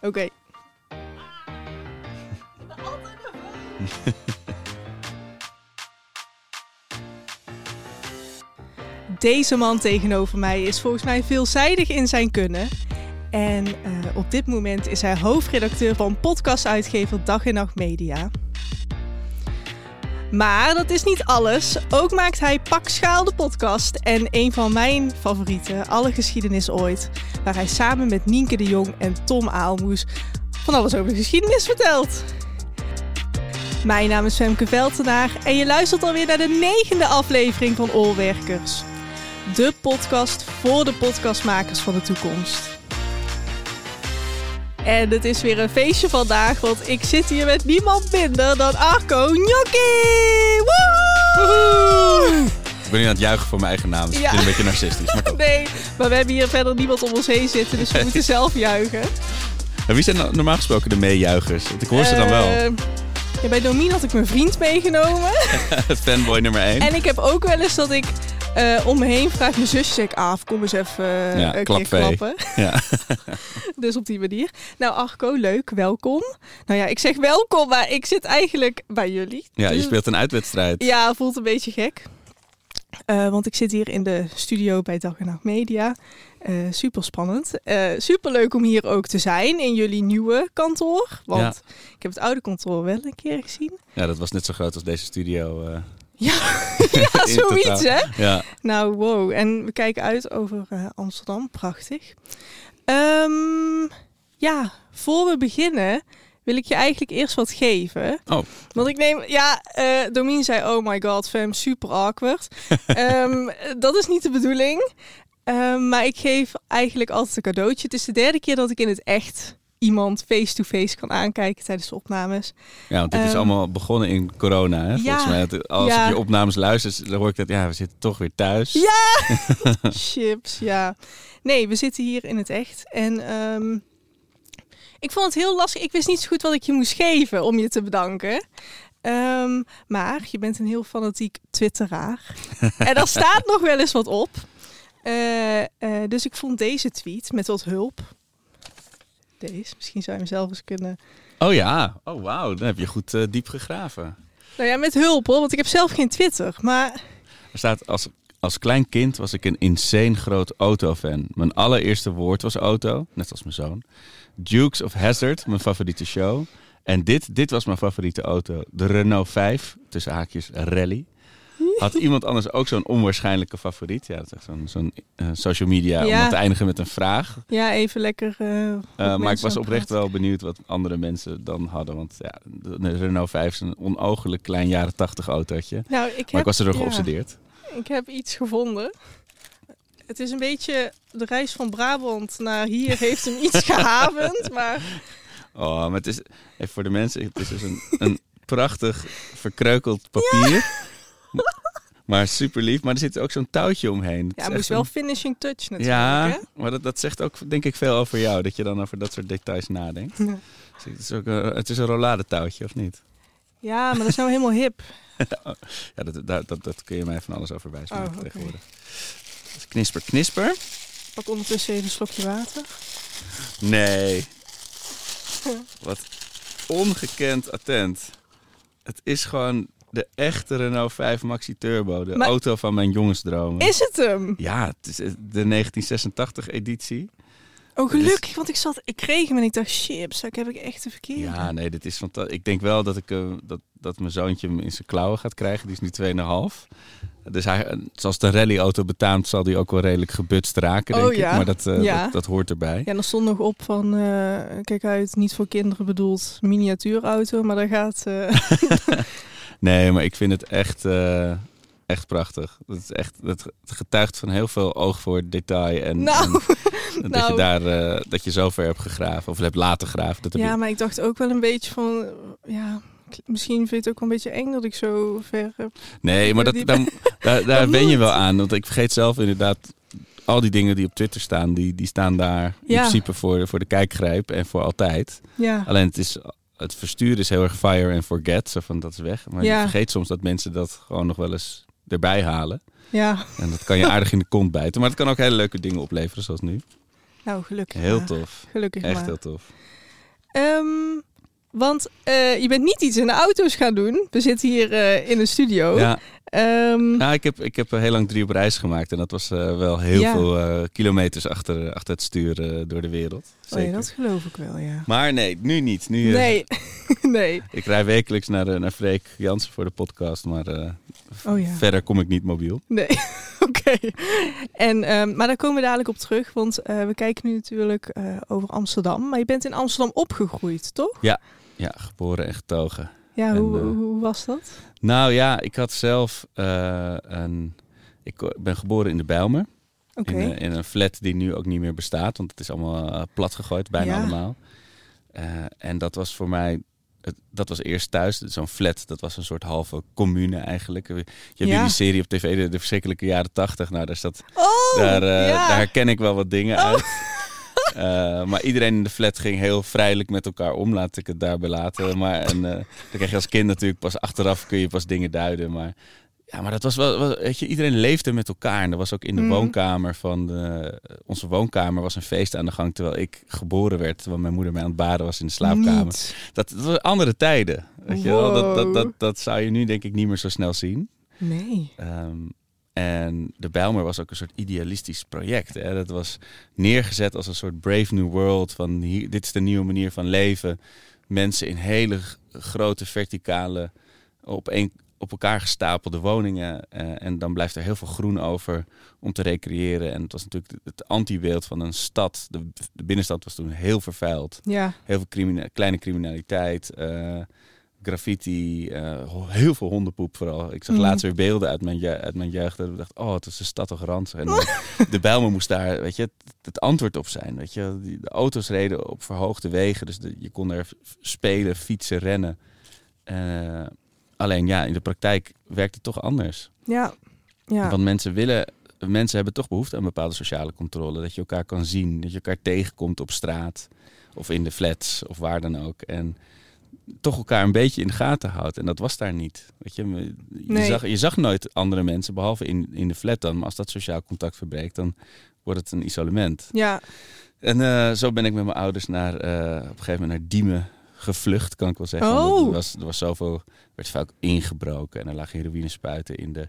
Oké. Deze man tegenover mij is volgens mij veelzijdig in zijn kunnen. En uh, op dit moment is hij hoofdredacteur van podcastuitgever Dag en Nacht Media. Maar dat is niet alles. Ook maakt hij Pakschaal de podcast en een van mijn favorieten, Alle Geschiedenis Ooit. Waar hij samen met Nienke de Jong en Tom Aalmoes van alles over de geschiedenis vertelt. Mijn naam is Femke Veltenaar en je luistert alweer naar de negende aflevering van Allwerkers. De podcast voor de podcastmakers van de toekomst. En het is weer een feestje vandaag, want ik zit hier met niemand minder dan Arco Gnocchi! Woehoe! Ik ben nu aan het juichen voor mijn eigen naam. Dus ja. een beetje narcistisch. Maar nee, maar we hebben hier verder niemand om ons heen zitten, dus we moeten zelf juichen. En wie zijn normaal gesproken de meejuichers? Want ik hoor ze dan wel. Uh, ja, bij Domien had ik mijn vriend meegenomen. Fanboy nummer 1. En ik heb ook wel eens dat ik uh, om me heen vraagt mijn zusje af, kom eens even uh, ja, een keer klappen. Ja. dus op die manier. Nou Arco, leuk, welkom. Nou ja, ik zeg welkom, maar ik zit eigenlijk bij jullie. Ja, je dus- speelt een uitwedstrijd. Ja, voelt een beetje gek. Uh, want ik zit hier in de studio bij Dag en Nacht Media. Uh, super spannend. Uh, super leuk om hier ook te zijn in jullie nieuwe kantoor. Want ik heb het oude kantoor wel een keer gezien. Ja, dat was net zo groot als deze studio. Ja, ja zoiets hè? Ja. Nou, wow. En we kijken uit over uh, Amsterdam. Prachtig. Um, ja, voor we beginnen wil ik je eigenlijk eerst wat geven. Oh. Want ik neem, ja, uh, Domien zei, oh my god, fam, super awkward. um, dat is niet de bedoeling. Um, maar ik geef eigenlijk altijd een cadeautje. Het is de derde keer dat ik in het echt iemand face-to-face kan aankijken tijdens de opnames. Ja, want dit is ehm, allemaal begonnen in corona. Hè? Volgens ja, mij, als ja. ik je opnames luister, dan hoor ik dat ja, we zitten toch weer thuis. Ja, chips, ja. Nee, we zitten hier in het echt. En um, ik vond het heel lastig. Ik wist niet zo goed wat ik je moest geven om je te bedanken. Um, maar je bent een heel fanatiek twitteraar. en daar staat nog wel eens wat op. Uh, uh, dus ik vond deze tweet met wat hulp deze. Misschien zou je hem zelf eens kunnen... Oh ja, oh wauw, dan heb je goed uh, diep gegraven. Nou ja, met hulp hoor, want ik heb zelf geen Twitter, maar... Er staat, als, als klein kind was ik een insane groot autofan. Mijn allereerste woord was auto, net als mijn zoon. Dukes of Hazard, mijn favoriete show. En dit, dit was mijn favoriete auto. De Renault 5, tussen haakjes rally. Had iemand anders ook zo'n onwaarschijnlijke favoriet? Ja, dat is echt zo'n zo'n uh, social media om te eindigen met een vraag. Ja, even lekker. Uh, maar ik was oprecht wel benieuwd wat andere mensen dan hadden. Want ja, de Renault 5 is een onogelijk klein jaren 80 autootje. Nou, ik heb, maar ik was er geobsedeerd. Ik heb iets gevonden. Het is een beetje de reis van Brabant naar hier heeft hem iets gehavend, maar... Oh, maar het is, even voor de mensen, het is dus een, een prachtig verkreukeld papier. Maar super lief. Maar er zit ook zo'n touwtje omheen. Ja, het moest wel finishing touch natuurlijk. Ja, hè? maar dat, dat zegt ook denk ik veel over jou. Dat je dan over dat soort details nadenkt. Ja. Dus het, is ook een, het is een rolladetouwtje, of niet? Ja, maar dat is nou helemaal hip. ja, dat, dat, dat, dat kun je mij van alles over wijs maken oh, tegenwoordig. knisper, knisper. Pak ondertussen even een slokje water. Nee. Wat ongekend attent. Het is gewoon de echte Renault 5 Maxi Turbo. De auto van mijn jongensdromen. Is het hem? Ja, het is de 1986 editie. Oh, gelukkig, want ik zat, ik kreeg hem en ik dacht, chips, heb ik echt de verkeerde. Ja, nee, dit is fantastisch. Ik denk wel dat ik uh, dat, dat mijn zoontje hem in zijn klauwen gaat krijgen. Die is nu 2,5. Dus hij, zoals de rallyauto betaamt, zal die ook wel redelijk gebutst raken, denk oh, ja. ik. Maar dat, uh, ja. dat, dat, hoort erbij. Ja, er stond nog op van, uh, kijk uit, niet voor kinderen bedoeld miniatuurauto, maar daar gaat... Nee, maar ik vind het echt, uh, echt prachtig. Het, is echt, het getuigt van heel veel oog voor detail. En, nou, dat, je nou. daar, uh, dat je zo ver hebt gegraven of hebt laten graven. Dat ja, maar ik dacht ook wel een beetje van... Ja, misschien vind je het ook wel een beetje eng dat ik zo ver heb. Nee, maar dat, daar, daar ben je wel aan. Want ik vergeet zelf inderdaad al die dingen die op Twitter staan, die, die staan daar in principe voor, voor de kijkgrijp en voor altijd. Ja. Alleen het is het versturen is heel erg fire and forget. Zo van dat is weg. Maar je vergeet soms dat mensen dat gewoon nog wel eens erbij halen. Ja. En dat kan je aardig in de kont bijten. Maar het kan ook hele leuke dingen opleveren, zoals nu. Nou, gelukkig. Heel tof. Gelukkig Echt maar. heel tof. Ehm, want eh, je bent niet iets in de auto's gaan doen. We zitten hier eh, in een studio. Ja, Nou, ik, heb, ik heb heel lang drie op reis gemaakt. En dat was eh, wel heel Ja. veel eh, kilometers achter, achter het stuur eh, door de wereld. oh ja, Zeker. dat geloof ik wel, ja. Maar nee, nu niet. Nu, eh, Nee, nee. Ik rij wekelijks naar, eh, naar Freek Jansen voor de podcast. Maar eh, Oh ja. verder kom ik niet mobiel. Nee, oké. En, ehm, maar daar komen we dadelijk op terug, want eh, we kijken nu natuurlijk eh, over Amsterdam. Maar je bent in Amsterdam opgegroeid, toch? Ja, geboren en getogen. Ja, En, hoe, eh, hoe was dat? Nou ja, ik had zelf eh, een... Ik ben geboren in de Bijlmer. In, eh, in een flat die nu ook niet meer bestaat. Want het is allemaal plat gegooid, bijna Ja. allemaal. En dat was voor mij... Het, dat was eerst thuis. Zo'n flat, dat was een soort halve commune eigenlijk. Je hebt Ja. die serie op tv, de, de verschrikkelijke jaren tachtig. Nou, daar, staat, Oh, daar, ja. Oh. daar herken ik wel wat dingen uit. Eh, maar iedereen in de flat ging heel vrijelijk met elkaar om, laat ik het daarbij laten. Maar en, eh, dan krijg je als kind natuurlijk pas achteraf kun je pas dingen duiden. Maar ja, maar dat was wel, wel- weet je, iedereen leefde met elkaar. En dat was ook in de Mhm. woonkamer van de, onze woonkamer was een feest aan de gang terwijl ik geboren werd. Terwijl mijn moeder mij aan het baden was in de slaapkamer. Dat, dat waren andere tijden. Weet je wel? Dat, dat, dat, dat zou je nu denk ik niet meer zo snel zien. Nee. Ehm, en de Bijlmer was ook een soort idealistisch project. Hè? Dat was neergezet als een soort brave new world. Van hier, dit is de nieuwe manier van leven. Mensen in hele grote verticale, op, een, op elkaar gestapelde woningen. Eh, en dan blijft er heel veel groen over om te recreëren. En het was natuurlijk het antibeeld van een stad. De, de binnenstad was toen heel vervuild Ja. heel veel crimine- kleine criminaliteit, eh, graffiti, eh, heel veel hondenpoep vooral. Ik zag Mm. laatst weer beelden uit mijn, uit mijn jeugd. Dat ik dacht, oh, het is de stad toch ranzig. En de Bijlmer moest daar, weet je, het, het antwoord op zijn. Weet je, Die- de auto's reden op verhoogde wegen, dus de- je kon er spelen, fietsen, rennen. Eh, alleen ja, in de praktijk werkt het toch anders. Ja. Ja. Want mensen willen, mensen hebben toch behoefte aan bepaalde sociale controle. Dat je elkaar kan zien, dat je elkaar tegenkomt op straat of in de flats of waar dan ook. En toch elkaar een beetje in de gaten houdt. En dat was daar niet. Weet je, je, Nee. zag, je zag nooit andere mensen, behalve in, in de flat dan. Maar als dat sociaal contact verbreekt, dan wordt het een isolement. Ja. En eh, zo ben ik met mijn ouders naar, eh, op een gegeven moment naar Diemen gevlucht, kan ik wel zeggen. Oh. Er, was, er was zoveel, er werd vaak ingebroken en er lagen heroïnespuiten in de,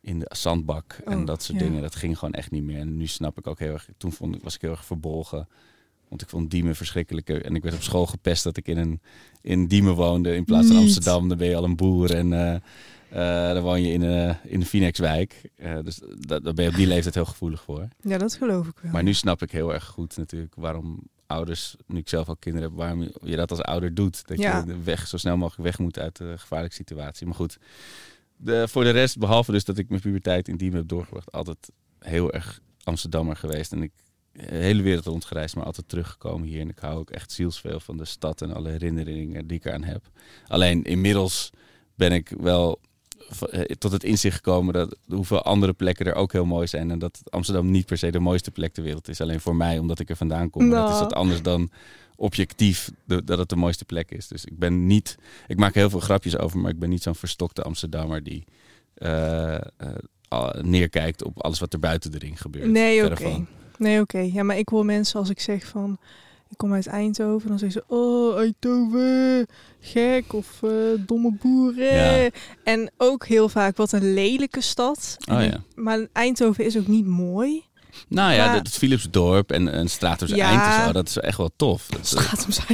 in de zandbak en Oh, dat soort ja. dingen. Dat ging gewoon echt niet meer. En nu snap ik ook heel erg, toen vond ik, was ik heel erg verbolgen. Want ik vond Diemen verschrikkelijker. En ik werd op school gepest dat ik in, een, in Diemen woonde in plaats van Niet. Amsterdam. Dan ben je al een boer en eh, dan woon je in, eh in de Phoenixwijk. Dus dat, daar ben je op die leeftijd heel gevoelig voor. ja, dat geloof ik wel. Maar nu snap ik heel erg goed natuurlijk waarom ouders, nu ik zelf al kinderen heb, waarom je dat als ouder doet. Dat Ja. je weg, zo snel mogelijk weg moet uit de gevaarlijke situatie. Maar goed, de, voor de rest, behalve dus dat ik mijn puberteit in Diemen heb doorgebracht, altijd heel erg Amsterdammer geweest. En ik de hele wereld rondgereisd, maar altijd teruggekomen hier. En ik hou ook echt zielsveel van de stad en alle herinneringen die ik eraan heb. Alleen inmiddels ben ik wel eh, tot het inzicht gekomen dat hoeveel andere plekken er ook heel mooi zijn. En dat Amsterdam niet per se de mooiste plek ter wereld is. Alleen voor mij, omdat ik er vandaan kom. Dat is Nou. wat anders dan objectief de- dat het de mooiste plek is. Dus ik ben niet, ik maak heel veel grapjes over, maar ik ben niet zo'n verstokte Amsterdammer die eh, eh, neerkijkt op alles wat er buiten de ring gebeurt. Nee, oké. Nee, oké. Ja, maar ik hoor mensen als ik zeg van... Ik kom uit Eindhoven, dan zeggen ze... Oh, Eindhoven, gek of eh, domme boeren. Ja. En ook heel vaak, wat een lelijke stad. Oh En- ja. Maar Eindhoven is ook niet mooi. Nou ja, het Philipsdorp en een straat tussen Ja. eind en zo, dat is echt wel tof. Om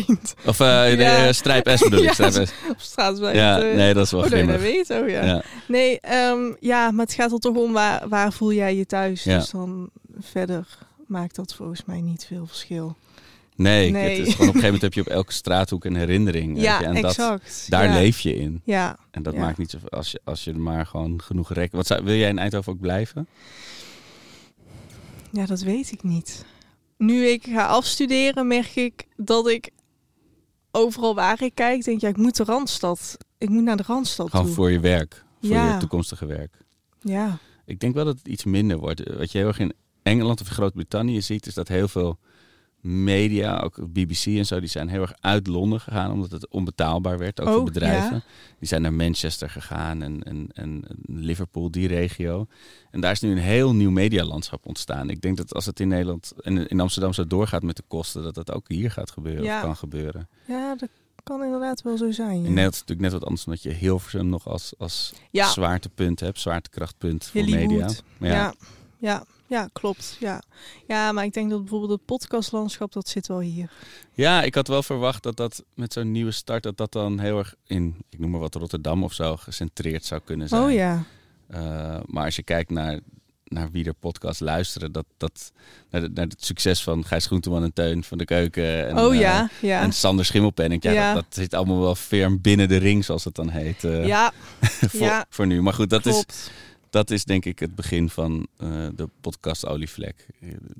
Eind. of de eh, Strijp S bedoel ik. Strijp S. Eind. Ja, nee, dat is wel Oh, dat weet, oh ja. Nee, ehm, ja, maar het gaat er toch om waar, waar voel jij je thuis. Dus dan verder maakt dat volgens mij niet veel verschil. Nee, Nee. Het is gewoon op een gegeven moment heb je op elke straathoek een herinnering. ja, je, en exact. Dat, daar ja. leef je in. Ja, En dat Ja. maakt niet zo als je, als je er maar gewoon genoeg rek. Wat zou, wil jij in Eindhoven ook blijven? ja, dat weet ik niet. Nu ik ga afstuderen, merk ik dat ik overal waar ik kijk, denk ja, ik moet de Randstad. Ik moet naar de Randstad Gewoon toe. voor je werk, voor Ja. je toekomstige werk. Ja, Ik denk wel dat het iets minder wordt. Wat je heel erg in Engeland of Groot-Brittannië ziet, is dat heel veel media, ook BBC en zo, die zijn heel erg uit Londen gegaan, omdat het onbetaalbaar werd, ook Oh, voor bedrijven. ja. Die zijn naar Manchester gegaan en, en, en Liverpool, die regio. En daar is nu een heel nieuw medialandschap ontstaan. Ik denk dat als het in Nederland en in Amsterdam zo doorgaat met de kosten, dat dat ook hier gaat gebeuren Ja. of kan gebeuren. Ja, dat kan inderdaad wel zo zijn. ja. Is het natuurlijk net wat anders, omdat je Hilversum nog als, als Ja. zwaartepunt hebt, zwaartekrachtpunt voor media. Maar ja, Ja. Ja, ja, klopt. Ja. ja, maar ik denk dat bijvoorbeeld het podcastlandschap, dat zit wel hier. Ja, ik had wel verwacht dat dat met zo'n nieuwe start, dat dat dan heel erg in, ik noem maar wat, Rotterdam of zo, gecentreerd zou kunnen zijn. Oh ja. Uh, maar als je kijkt naar, naar wie er podcast luisteren, dat, dat, naar, de- naar het succes van Gijs Groenteman en Teun van de Keuken. En, oh eh, ja, ja. En Sander Schimmelpenninck. Ja, Ja. Dat, dat zit allemaal wel ferm binnen de ring, zoals het dan heet. eh, ja, voor, ja. voor nu. Maar goed, dat is. Dat is denk ik het begin van eh, de podcast Olievlek.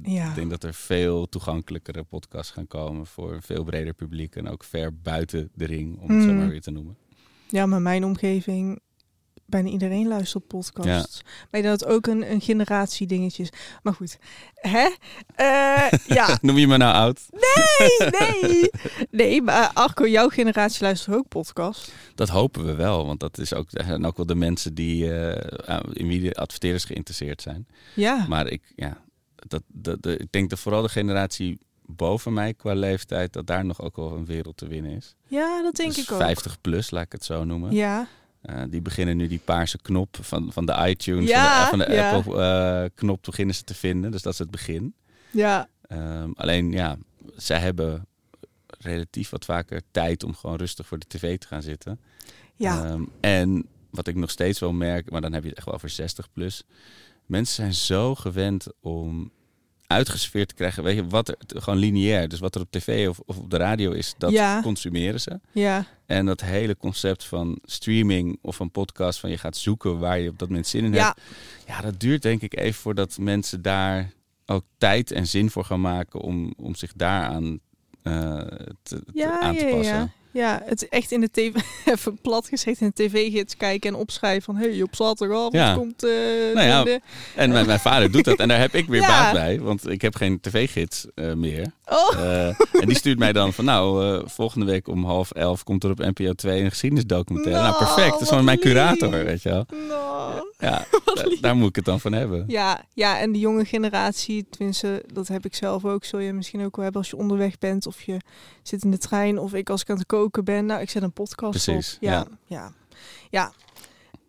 Ja. Ik denk dat er veel toegankelijkere podcasts gaan komen voor een veel breder publiek. En ook ver buiten de ring, om het zo Hmm. maar weer te noemen. Ja, maar mijn omgeving, bijna iedereen luistert podcasts. Maar ik denk dat ook een, een generatie dingetje is. Maar goed, hè? Eh, ja, Noem je me nou oud? nee, nee. Nee, maar Arco, jouw generatie luistert ook podcast. Dat hopen we wel, want dat is ook, zijn ook wel de mensen die, eh, in wie de adverteerders geïnteresseerd zijn. Ja, Maar ik, ja, dat, dat, de- ik denk dat vooral de generatie boven mij qua leeftijd, dat daar nog ook wel een wereld te winnen is. ja dat denk Dus ik ook. 50 plus, laat ik het zo noemen. Ja, Eh, die beginnen nu die paarse knop van, van de iTunes, Ja, van de, van de ja. Apple eh, knop beginnen ze te vinden. Dus dat is het begin. ja, Ehm, alleen ja, zij hebben relatief wat vaker tijd om gewoon rustig voor de tv te gaan zitten. ja. Ehm, en wat ik nog steeds wel merk, maar dan heb je het echt wel over 60 plus. Mensen zijn zo gewend om uitgesfeerd te krijgen. Weet je, wat er, gewoon lineair. Dus wat er op tv of, of op de radio is, dat Ja. consumeren ze. ja. En dat hele concept van streaming of een podcast, van je gaat zoeken waar je op dat moment zin in Ja. hebt. Ja, dat duurt denk ik even voordat mensen daar ook tijd en zin voor gaan maken om, om zich daaraan eh, te, aan te ja, passen. Ja. Het is echt in de tv, even plat gezegd, in de tv-gids kijken en opschrijven van, hé, hey, op zaterdagavond Ja. komt... eh Nou ja, de- En mijn, mijn vader doet dat en daar heb ik weer Ja. baat bij, want ik heb geen tv-gids eh, meer. Oh, Eh, en die stuurt mij dan van, nou, volgende week om half elf komt er op NPO 2 een geschiedenisdocumentaire. Nou, Nou, perfect. Dat is gewoon mijn curator, lief. weet je wel. nou. Ja, daar moet ik het dan van hebben. Ja, ja, en de jonge generatie, tenminste, dat heb ik zelf ook. Zul je misschien ook wel hebben als je onderweg bent of je zit in de trein of ik als ik aan het koken ben. Nou, ik zet een podcast Precies, op. Ja, ja. ja, ja.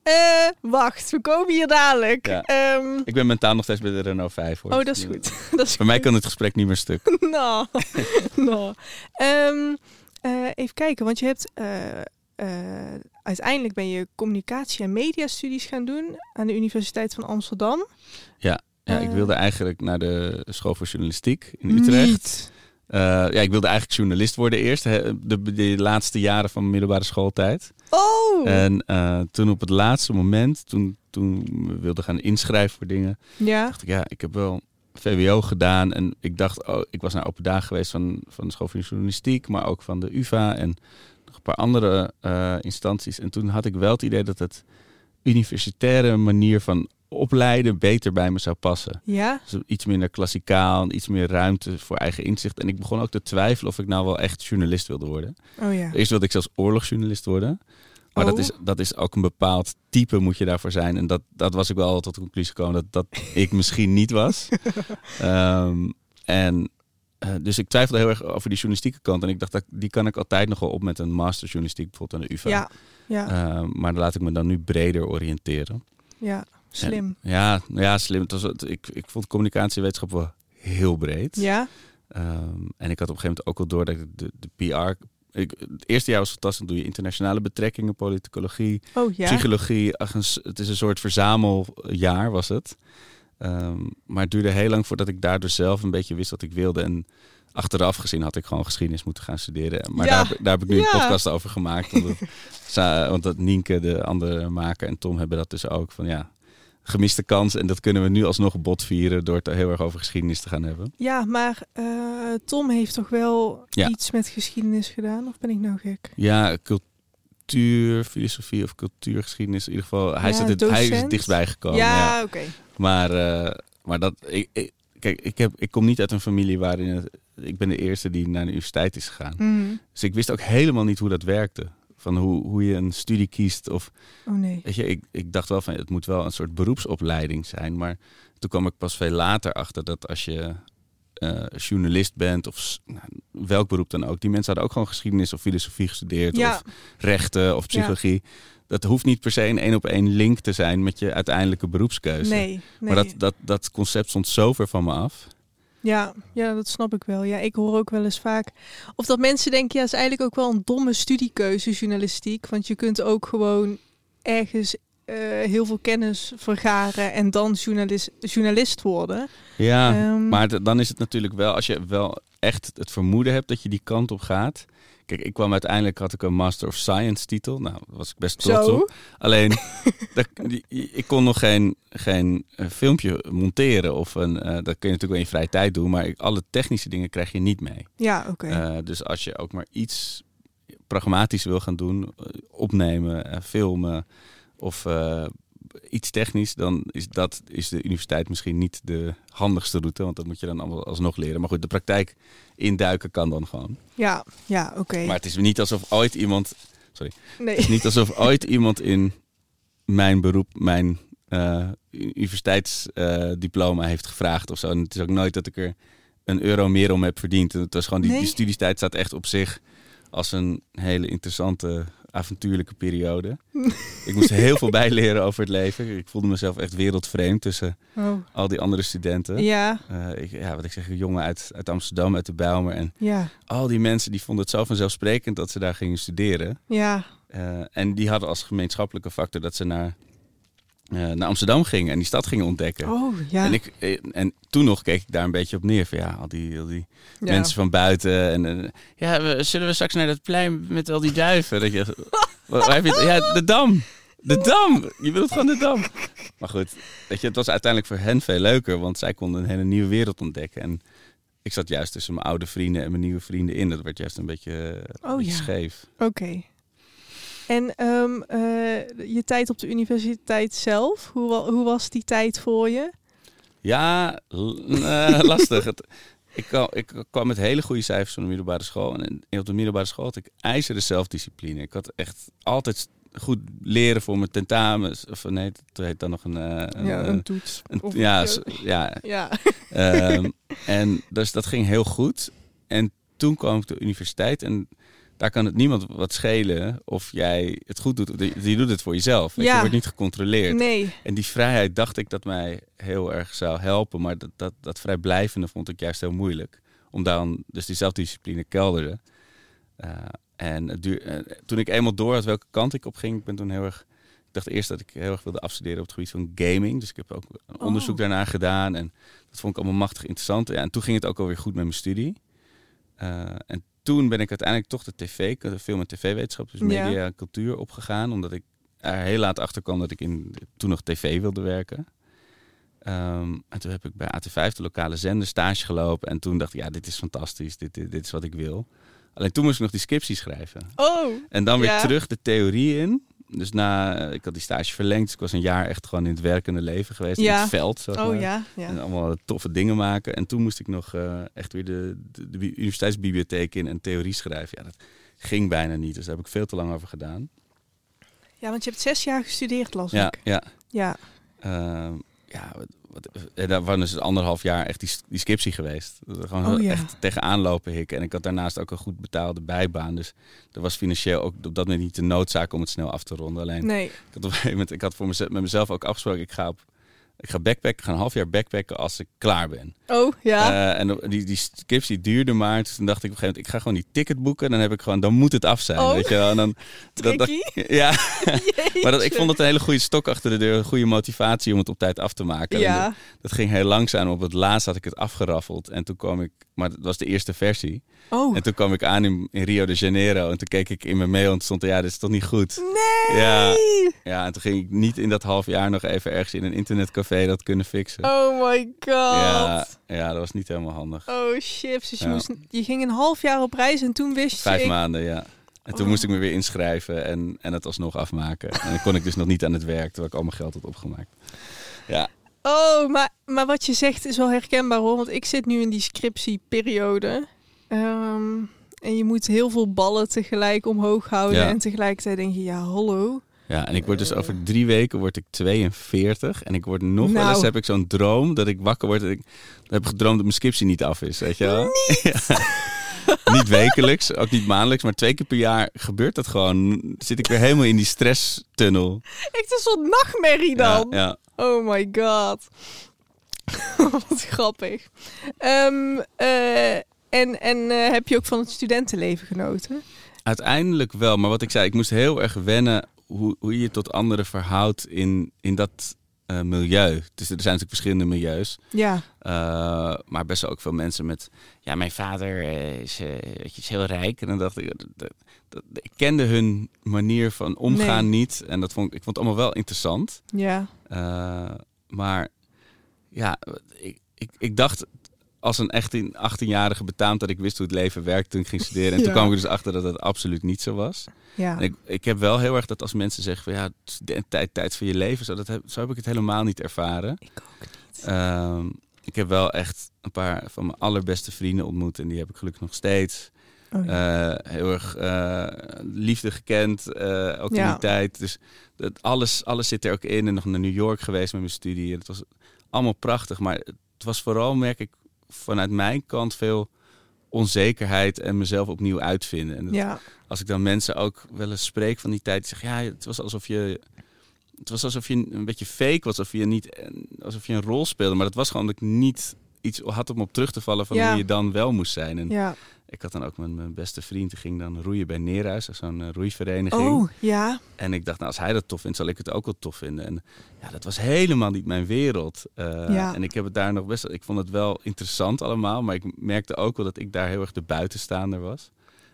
Eh, wacht, we komen hier dadelijk. Ja. Ehm, Ik ben mentaal nog steeds bij de Renault 5 hoor. oh, dat is goed. dat is Voor mij kan het gesprek niet meer stuk. nou, nou. Ehm, eh, even kijken, want je hebt eh, eh, uiteindelijk ben je communicatie en mediastudies gaan doen aan de Universiteit van Amsterdam. Ja, ik Eh. wilde eigenlijk naar de school voor journalistiek in Utrecht. Niet. Eh, ja, ik wilde eigenlijk journalist worden eerst, hè, de, de laatste jaren van mijn middelbare schooltijd. Oh, En toen op het laatste moment, toen, toen we wilden gaan inschrijven voor dingen, ja. dacht ik, ja, ik heb wel VWO gedaan. En ik dacht, oh, ik was naar open dagen geweest van, van de school voor journalistiek, maar ook van de UvA en paar andere eh, instanties. En toen had ik wel het idee dat het universitaire manier van opleiden beter bij me zou passen. Ja, Dus iets minder klassikaal, iets meer ruimte voor eigen inzicht. En ik begon ook te twijfelen of ik nou wel echt journalist wilde worden. oh ja. Eerst wilde ik zelfs oorlogsjournalist worden. Maar dat, Oh. is, dat is ook een bepaald type moet je daarvoor zijn. En dat, dat was ik wel tot de conclusie gekomen dat, dat ik misschien niet was. Ehm, en eh, dus ik twijfelde heel erg over die journalistieke kant. En ik dacht, dat, die kan ik altijd nog wel op met een master journalistiek, bijvoorbeeld aan de UvA. Ja, ja, Ehm, maar laat ik me dan nu breder oriënteren. ja. Slim. Ja, ja slim. Het was, het- ik, ik vond communicatiewetenschap wel heel breed. Ja, Ehm, en ik had op een gegeven moment ook wel door dat ik de, de PR... Ik, het eerste jaar was fantastisch. Dan doe je internationale betrekkingen, politicologie, oh ja. psychologie. Ach, het is een soort verzameljaar was het. Ehm, maar het duurde heel lang voordat ik daardoor zelf een beetje wist wat ik wilde. En achteraf gezien had ik gewoon geschiedenis moeten gaan studeren. Maar Ja, daar, heb ik- daar heb ik nu ja. een podcast over gemaakt. Omdat, want dat Nienke, de andere maker, en Tom hebben dat dus ook. Van ja, gemiste kans. En dat kunnen we nu alsnog botvieren door het heel erg over geschiedenis te gaan hebben. Ja, maar eh, Tom heeft toch wel Ja. iets met geschiedenis gedaan? Of ben ik nou gek? Ja, cultuur, filosofie of cultuurgeschiedenis. In ieder geval, hij, Ja, zit het, hij is het dichtstbij gekomen. ja, ja. oké. Maar, eh, maar dat, ik, ik, kijk, ik, heb, ik kom niet uit een familie waarin het, ik ben de eerste die naar de universiteit is gegaan. Mhm. Dus ik wist ook helemaal niet hoe dat werkte. Van hoe, hoe je een studie kiest. Of, Oh nee. weet je, ik, ik dacht wel van het moet wel een soort beroepsopleiding zijn. Maar toen kwam ik pas veel later achter dat als je eh, journalist bent of nou, welk beroep dan ook. Die mensen hadden ook gewoon geschiedenis of filosofie gestudeerd. Ja. Of rechten of psychologie. Dat hoeft niet per se een één op één link te zijn met je uiteindelijke beroepskeuze. Nee, nee. Maar dat, dat, dat concept stond zo ver van me af. Ja, ja, dat snap ik wel. Ja, ik hoor ook wel eens vaak. Of dat mensen denken, ja, is eigenlijk ook wel een domme studiekeuze, journalistiek. Want je kunt ook gewoon ergens eh, heel veel kennis vergaren en dan journalist, journalist worden. Ja, Ehm, maar dan is het natuurlijk wel, als je wel echt het vermoeden hebt dat je die kant op gaat. Kijk, ik kwam uiteindelijk, had ik een Master of Science titel. Nou, daar was ik best trots Zo. op. Alleen, dat, die- ik kon nog geen, geen eh, filmpje monteren. Of een, eh, dat kun je natuurlijk wel in je vrije tijd doen. Maar ik- alle technische dingen krijg je niet mee. Ja, oké. Dus als je ook maar iets pragmatisch wil gaan doen, opnemen, filmen of eh, iets technisch, dan is dat is de universiteit misschien niet de handigste route, want dat moet je dan allemaal alsnog leren. Maar goed, de praktijk induiken kan dan gewoon. ja, ja, oké. Maar het is niet alsof ooit iemand, Nee. het is niet alsof ooit iemand in mijn beroep mijn eh, universiteitsdiploma heeft gevraagd of zo. En het is ook nooit dat ik er een euro meer om heb verdiend. Het was gewoon die, Nee? die studiestijd staat echt op zich als een hele interessante avontuurlijke periode. ik moest heel veel bijleren over het leven. Ik voelde mezelf echt wereldvreemd tussen Oh. al die andere studenten. Ja, Eh, ik, ja, wat ik zeg, een jongen uit, uit Amsterdam, uit de Bijlmer. En ja, al die mensen die vonden het zo vanzelfsprekend dat ze daar gingen studeren. ja. Eh, en die hadden als gemeenschappelijke factor dat ze naar, naar Amsterdam gingen en die stad gingen ontdekken. Oh, ja. En, ik, eh, en toen nog keek ik daar een beetje op neer. Van ja, al die, al die ja. mensen van buiten. En, eh, ja, we, zullen we straks naar dat plein met al die duiven? Dat je, waar, heb je? Ja, de Dam. De Dam. Je bedoelt gewoon de Dam. Maar goed, weet je, het was uiteindelijk voor hen veel leuker. Want zij konden een hele nieuwe wereld ontdekken. En ik zat juist tussen mijn oude vrienden en mijn nieuwe vrienden in. Dat werd juist een beetje, eh, een Oh, beetje ja. scheef. Oké. En ehm, eh, je tijd op de universiteit zelf, hoe, hoe was die tijd voor je? Ja, eh, lastig. Het, ik, kwam, ik kwam met hele goede cijfers van de middelbare school. En op de middelbare school had ik ijzeren zelfdiscipline. Ik had echt altijd goed leren voor mijn tentamens. Of nee, dat heet dan nog een... eh, een, ja, een toets. een- ja, ja. ja. ehm, en dus dat ging heel goed. En toen kwam ik de universiteit en daar kan het niemand wat schelen of jij het goed doet. Je doet het voor jezelf. Ja. Je wordt niet gecontroleerd. Nee. En die vrijheid dacht ik dat mij heel erg zou helpen. Maar dat, dat, dat vrijblijvende vond ik juist heel moeilijk. Om dan, dus die zelfdiscipline kelderde. Eh, en het duur, eh, toen ik eenmaal door had welke kant ik op ging, ik ben toen heel erg. Ik dacht eerst dat ik heel erg wilde afstuderen op het gebied van gaming. Dus ik heb ook een Oh. onderzoek daarna gedaan. En dat vond ik allemaal machtig interessant. Ja, en toen ging het ook alweer goed met mijn studie. Eh, en toen ben ik uiteindelijk toch de tv, de film- en tv-wetenschap, dus media en cultuur opgegaan. Omdat ik er heel laat achter kwam dat ik in, toen nog tv wilde werken. Ehm, en toen heb ik bij AT5, de lokale zender, stage gelopen. En toen dacht ik, ja, dit is fantastisch. Dit, dit, dit is wat ik wil. Alleen toen moest ik nog die scriptie schrijven. Oh. En dan weer Ja. terug de theorie in. Dus na, eh, ik had die stage verlengd. Dus ik was een jaar echt gewoon in het werkende leven geweest. In Ja. het veld, zeg Oh maar. ja. En allemaal toffe dingen maken. En toen moest ik nog eh, echt weer de, de, de universiteitsbibliotheek in en theorie schrijven. Ja, dat ging bijna niet. Dus daar heb ik veel te lang over gedaan. Ja, want je hebt zes jaar gestudeerd, las Ja, ik. ja. Ja. Ehm, ja, en daar was dus anderhalf jaar echt die, die scriptie geweest. Gewoon Oh, ja. echt tegenaan lopen hikken. En ik had daarnaast ook een goed betaalde bijbaan. Dus er was financieel ook op dat moment niet de noodzaak om het snel af te ronden. Alleen, Nee. ik had op een gegeven moment, ik had voor mezelf, met mezelf ook afgesproken, ik ga, op, ik ga backpacken, ik ga een half jaar backpacken als ik klaar ben. Oh ja. Eh, en die, die scriptie duurde maar. Dus toen dacht ik op een gegeven moment, ik ga gewoon die ticket boeken. Dan heb ik gewoon, dan moet het af zijn. Oh. Weet je wel? En dan, dat, dat, Tricky. ja, maar dat, ik vond het een hele goede stok achter de deur. Een goede motivatie om het op tijd af te maken. En Ja. dat, dat ging heel langzaam. Op het laatst had ik het afgeraffeld. En toen kwam ik, maar dat was de eerste versie. Oh. En toen kwam ik aan in, in Rio de Janeiro. En toen keek ik in mijn mail en stond er, ja, dit is toch niet goed. Nee. Ja. Ja, en toen ging ik niet in dat half jaar nog even ergens in een internetcafé dat kunnen fixen. Oh my god. ja, ja, dat was niet helemaal handig. Oh shit. Dus je, Ja. moest, je ging een half jaar op reis en toen wist Vijf je... ik- maanden, ja. En toen Oh. moest ik me weer inschrijven en, en het alsnog afmaken. En dan kon ik dus nog niet aan het werk, terwijl ik al mijn geld had opgemaakt. Ja, Oh, maar, maar wat je zegt is wel herkenbaar hoor. Want ik zit nu in die scriptieperiode. Ehm, en je moet heel veel ballen tegelijk omhoog houden. Ja. En tegelijkertijd denk je, ja, hallo. Ja, en ik word dus over drie weken word ik 42 en ik word nog wel Nou. eens heb ik zo'n droom dat ik wakker word en ik heb ik gedroomd dat mijn scriptie niet af is, weet je wel? Ja. niet wekelijks, ook niet maandelijks, maar twee keer per jaar gebeurt dat gewoon. Zit ik weer helemaal in die stresstunnel. Echt een soort nachtmerrie dan. Ja, ja. Oh my god. Wat grappig. Ehm, eh, en en eh, heb je ook van het studentenleven genoten? Uiteindelijk wel, maar wat ik zei, ik moest heel erg wennen hoe, hoe je tot anderen verhoudt in, in dat eh, milieu. Dus er zijn natuurlijk verschillende milieus. Ja. Uh, maar best wel ook veel mensen met... Ja, mijn vader is, uh, weet je, is heel rijk. En dan dacht ik... Dat, dat, dat, ik kende hun manier van omgaan Nee. niet. En dat vond ik, ik vond het allemaal wel interessant. Ja. Maar ja, ik, ik, ik dacht als een echt 18-jarige betaamt dat ik wist hoe het leven werkt toen ik ging studeren. En Ja. toen kwam ik dus achter dat het absoluut niet zo was. Ja. En ik, ik heb wel heel erg dat als mensen zeggen van ja, tijd, tijd van je leven, zo, dat heb, zo heb ik het helemaal niet ervaren. Ik ook niet. Ehm, ik heb wel echt een paar van mijn allerbeste vrienden ontmoet en die heb ik gelukkig nog steeds. Oh, ja. Eh, heel erg eh, liefde gekend, eh, ook in die tijd. Dus dat alles, alles zit er ook in. En nog naar New York geweest met mijn studie. En het was allemaal prachtig. Maar het was vooral, merk ik, vanuit mijn kant veel onzekerheid en mezelf opnieuw uitvinden. En dat- ja. als ik dan mensen ook wel eens spreek van die tijd, zeggen ja, het was alsof je. Het was alsof je een beetje fake was, alsof je niet alsof je een rol speelde. Maar dat was gewoon dat ik niet iets had om op terug te vallen van Ja. hoe je dan wel moest zijn. En ja. Ik had dan ook met mijn beste vriend, die ging dan roeien bij Neerhuis, zo'n eh, roeivereniging. Oh, ja. En ik dacht, nou, als hij dat tof vindt, zal ik het ook wel tof vinden. En ja, dat was helemaal niet mijn wereld. Eh, Ja. En ik heb het daar nog best. Ik vond het wel interessant allemaal, maar ik merkte ook wel dat ik daar heel erg de buitenstaander was.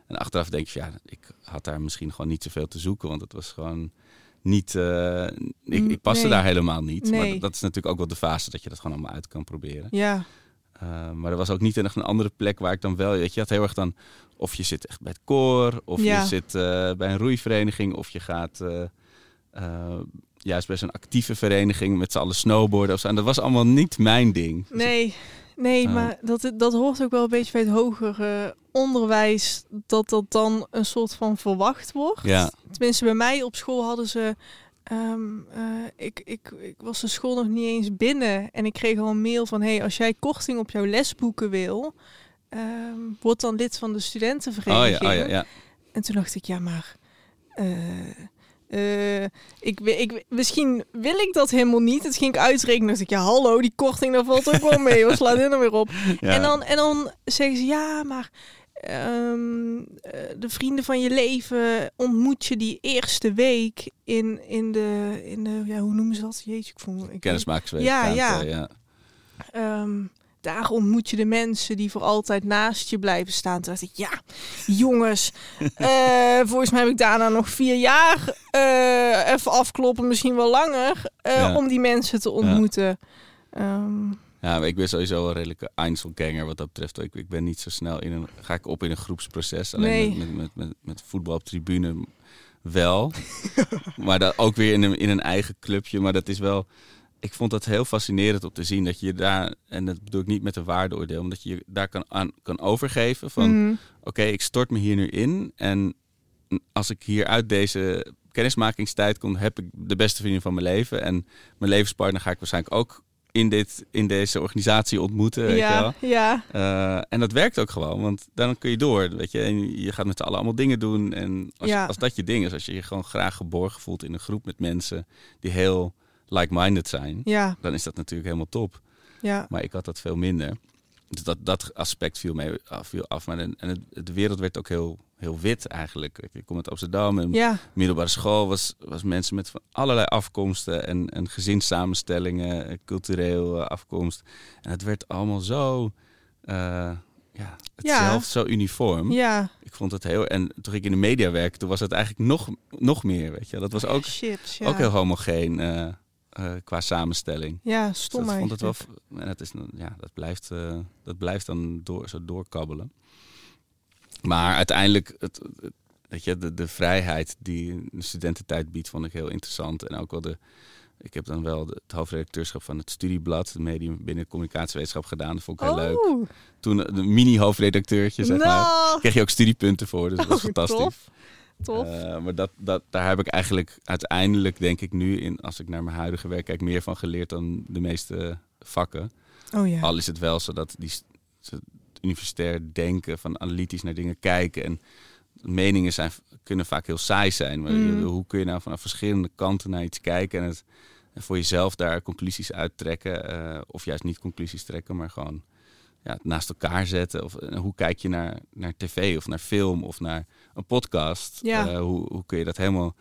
En achteraf denk je, ja, ik had daar misschien gewoon niet zoveel te zoeken, want het was gewoon niet. eh, ik, ik paste Nee. daar helemaal niet. Maar dat, dat is natuurlijk ook wel de fase dat je dat gewoon allemaal uit kan proberen. Ja. Uh, maar er was ook niet echt een andere plek waar ik dan wel... Weet je, had heel erg dan... Of je zit echt bij het koor, of Ja. je zit uh, bij een roeivereniging... of je gaat uh, juist bij zo'n actieve vereniging met z'n allen snowboarden of zo. En dat was allemaal niet mijn ding. Nee, nee maar dat, dat hoort ook wel een beetje bij het hogere onderwijs. Dat dat dan een soort van verwacht wordt. Ja. Tenminste, bij mij op school hadden ze... ehm, eh, ik, ik, ik was de school nog niet eens binnen. En ik kreeg al een mail van... Hey, als jij korting op jouw lesboeken wil... ehm, word dan lid van de Oh studentenvereniging. ja, oh ja, ja. En toen dacht ik, ja, maar. eh, eh, ik, ik, misschien wil ik dat helemaal niet. Het ging ik uitrekenen. dacht ik, ja, hallo, die korting, daar valt ook wel mee. Wat slaat dit nou weer op? ja. En, dan, en dan zeggen ze, ja, maar ehm, eh, de vrienden van je leven ontmoet je die eerste week in, in de, in de ja, hoe noemen ze dat? Jeetje, ik vond ik Kennismakersweek. Ja, ja. ja. Ehm, daar ontmoet je de mensen die voor altijd naast je blijven staan. Toen dacht ik, ja, jongens, eh, volgens mij heb ik daarna nog vier jaar eh, even afkloppen, misschien wel langer, Ja. om die mensen te ontmoeten. Ehm, Ja, ik ben sowieso een redelijke Einzelganger wat dat betreft. Ik, ik ben niet zo snel in een... Ga ik op in een groepsproces. Alleen Nee. met, met, met, met, voetbal op tribune wel. maar dat ook weer in een, in een eigen clubje. Maar dat is wel... Ik vond dat heel fascinerend om te zien dat je daar... En dat bedoel ik niet met een waardeoordeel. Maar dat je je daar kan, aan, kan overgeven van... mhm. Oké, ik stort me hier nu in. En als ik hier uit deze kennismakingstijd kom... heb ik de beste vriendin van mijn leven. En mijn levenspartner ga ik waarschijnlijk ook... In, dit, in deze organisatie ontmoeten. Weet je wel. ja, ja, Uh, en dat werkt ook gewoon, want dan kun je door, weet je. En je gaat met z'n allen allemaal dingen doen. En als, Ja. als dat je ding is, als je je gewoon graag geborgen voelt in een groep met mensen die heel like-minded zijn, ja, dan is dat natuurlijk helemaal top. ja. Maar ik had dat veel minder. Dus dat, dat aspect viel, mee, af, viel af. Maar en, en het, de wereld werd ook heel, heel wit eigenlijk. Ik kom uit Amsterdam en ja. middelbare school was, was mensen met van allerlei afkomsten en, en gezinssamenstellingen, eh, cultureel eh, afkomst. En het werd allemaal zo, eh, ja, hetzelfde, zo uniform. ja. Ik vond het heel, en toen ik in de media werkte, toen was het eigenlijk nog, nog meer, weet je. Dat was ook, Shit, ja. ook heel homogeen eh, qua samenstelling. Ja, Dus stom dat vond het wel, en dat, is, ja, dat, blijft, eh, dat blijft dan door, zo doorkabbelen. Maar uiteindelijk, het, het- weet je, de, de vrijheid die de studententijd biedt, vond ik heel interessant. En ook wel de, ik heb dan wel het hoofdredacteurschap van het studieblad, het medium binnen communicatiewetenschap gedaan. Dat vond ik heel leuk. Oh, Toen eh, de mini-hoofdredacteurtje, zeg maar. nou, Kreeg je ook studiepunten voor, dus dat was Oh, fantastisch. tof. Tof. Eh, maar dat, dat, daar heb ik eigenlijk uiteindelijk, denk ik nu, in, als ik naar mijn huidige werk kijk, meer van geleerd dan de meeste vakken. oh ja. Al is het wel zo dat die universitair denken, van analytisch naar dingen kijken. En meningen zijn, kunnen vaak heel saai zijn. Maar Mm. hoe kun je nou vanaf verschillende kanten naar iets kijken en het en voor jezelf daar conclusies uittrekken? eh, of juist niet conclusies trekken, maar gewoon ja, naast elkaar zetten. Of eh, hoe kijk je naar, naar tv of naar film of naar een podcast? Ja. Eh, hoe, hoe kun je dat helemaal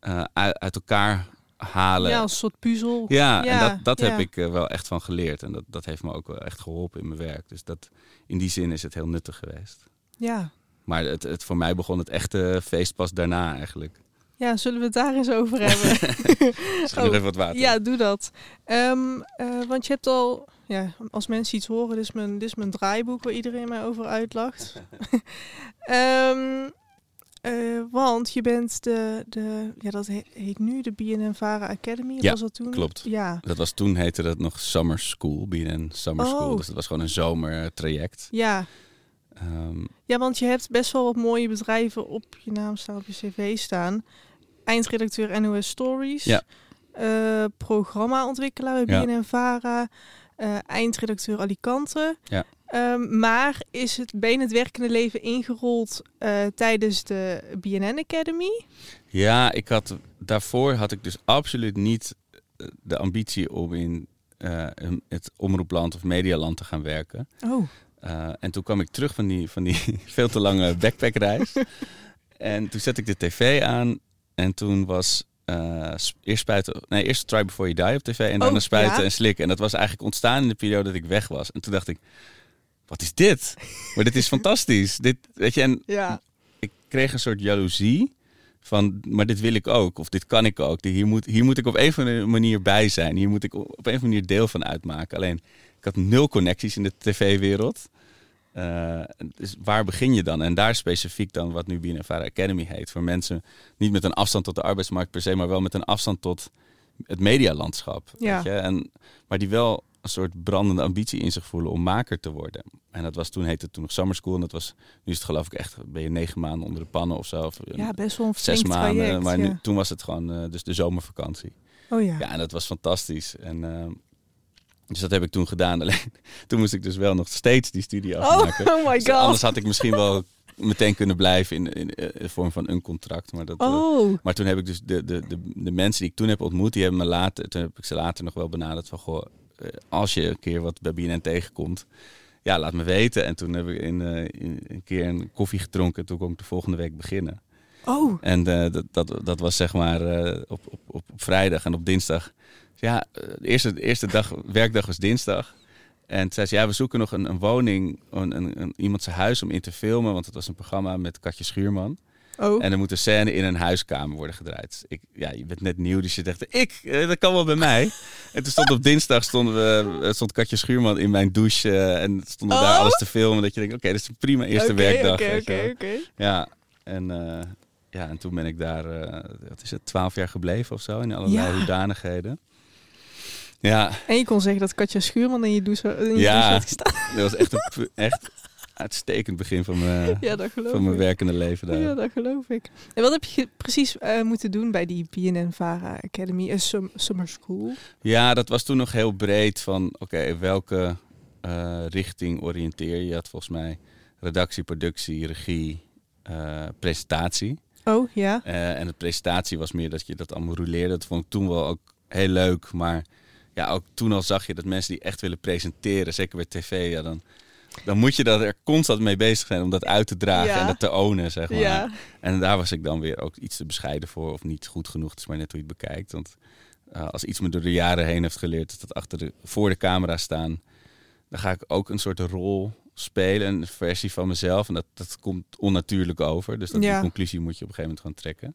eh, uit, uit elkaar halen? Ja, als een soort puzzel. Ja, Ja, en dat, dat ja. heb ik wel echt van geleerd. En dat, dat heeft me ook wel echt geholpen in mijn werk. Dus dat, in die zin is het heel nuttig geweest. Ja. Maar het, het, voor mij begon het echte feest pas daarna eigenlijk. Ja, zullen we het daar eens over hebben? Nog Oh, even wat water. Ja, doe dat. Ehm, eh, want je hebt al, ja, als mensen iets horen, dit is mijn, dit is mijn draaiboek waar iedereen mij over uitlacht. Ehm, eh, want je bent de, de ja, dat he- heet nu de BNN Vara Academy. Ja, was dat toen? klopt. Ja, Dat was toen heette dat nog Summer School, BNN Summer Oh. School. Dus dat was gewoon een zomertraject. ja. Ehm, Ja, want je hebt best wel wat mooie bedrijven op je naam staan, op je cv staan. Eindredacteur NOS Stories. Ja. Eh, programmaontwikkelaar bij Ja. BNN Vara. Eh, eindredacteur Alicante. Ja. Ehm, maar is het ben het werkende leven ingerold eh, tijdens de BNN Academy? ja, ik had, daarvoor had ik dus absoluut niet eh, de ambitie om in het omroepland of medialand te gaan werken. Oh. Uh, en toen kwam ik terug van die, van die veel te lange backpackreis. en toen zette ik de tv aan. En toen was uh, eerst spuiten, nee, eerst Try Before You Die op tv. En Oh, daarna spuiten ja? en slikken. En dat was eigenlijk ontstaan in de periode dat ik weg was. En toen dacht ik, wat is dit? maar dit is fantastisch. Dit, weet je, en Ja. ik kreeg een soort jaloezie. Van, maar dit wil ik ook. Of dit kan ik ook. Hier moet, hier moet ik op een of andere manier bij zijn. Hier moet ik op een of andere manier deel van uitmaken. Alleen, ik had nul connecties in de tv-wereld. Eh, dus waar begin je dan? En daar specifiek dan wat nu BNNVARA Academy heet. Voor mensen niet met een afstand tot de arbeidsmarkt per se, maar wel met een afstand tot het medialandschap. Ja. Weet je? En, maar die wel een soort brandende ambitie in zich voelen om maker te worden. En dat was toen heette het toen nog Summer School. En dat was, nu is het geloof ik echt, ben je negen maanden onder de pannen of zo. Of ja, best wel een zes maanden. traject, maar ja. toen was het gewoon eh, dus de zomervakantie. Oh ja. Ja, en dat was fantastisch. En, ehm, dus dat heb ik toen gedaan. Alleen toen moest ik dus wel nog steeds die studie afmaken. Oh, oh my Dus anders had ik misschien wel meteen kunnen blijven in, in, in de vorm van een contract. Maar, dat, eh, Oh. maar toen heb ik dus de, de, de, de mensen die ik toen heb ontmoet, die hebben me later, toen heb ik ze later nog wel benaderd van goh, eh, als je een keer wat bij BNN tegenkomt, ja, laat me weten. En toen heb ik in, eh, in- een keer een koffie gedronken. Toen kon ik de volgende week beginnen. Oh. En eh, dat, dat, dat was zeg maar eh, op, op, op vrijdag en op dinsdag. Ja, eh, de eerste, de eerste dag, werkdag was dinsdag. En toen zei ze, ja, we zoeken nog een, een woning, een, een, een, iemand zijn huis om in te filmen. Want het was een programma met Katje Schuurman. Oh. En er moet een scène in een huiskamer worden gedraaid. Ik, ja, je bent net nieuw, dus je dacht, ik, eh, dat kan wel bij mij. En toen stond op dinsdag stonden we, eh, stond Katje Schuurman in mijn douche. en stonden daar Oh. alles te filmen. Dat je denkt, oké, dit is een prima eerste werkdag. Oké, oké, oké. Ja, en, ja, en toen ben ik daar, wat is het, twaalf jaar gebleven of zo, in allerlei Ja. hoedanigheden. Ja, En je kon zeggen dat Katja Schuurman in je douche, in je Ja. douche had gestaan. dat was echt een echt uitstekend begin van mijn, Ja, van mijn werkende leven daar. Ja, dat geloof ik. En wat heb je precies eh, moeten doen bij die BNN-Vara Academy, een sum- summer school? Ja, dat was toen nog heel breed van, oké, welke eh, richting oriënteer je? Je had volgens mij redactie, productie, regie, presentatie. Oh, ja. En de presentatie was meer dat je dat allemaal rouleerde. Dat vond ik toen wel ook heel leuk. Maar ja, ook toen al zag je dat mensen die echt willen presenteren, zeker bij tv, ja, dan, dan moet je dat er constant mee bezig zijn om dat uit te dragen Ja. en dat te ownen, zeg maar. Ja. En daar was ik dan weer ook iets te bescheiden voor of niet goed genoeg. Het is maar net hoe je het bekijkt. Want eh, als iets me door de jaren heen heeft geleerd, is dat achter de, voor de camera staan, dan ga ik ook een soort rol spelen, een versie van mezelf. En dat, dat komt onnatuurlijk over. Dus dat, Ja. die conclusie moet je op een gegeven moment gewoon trekken.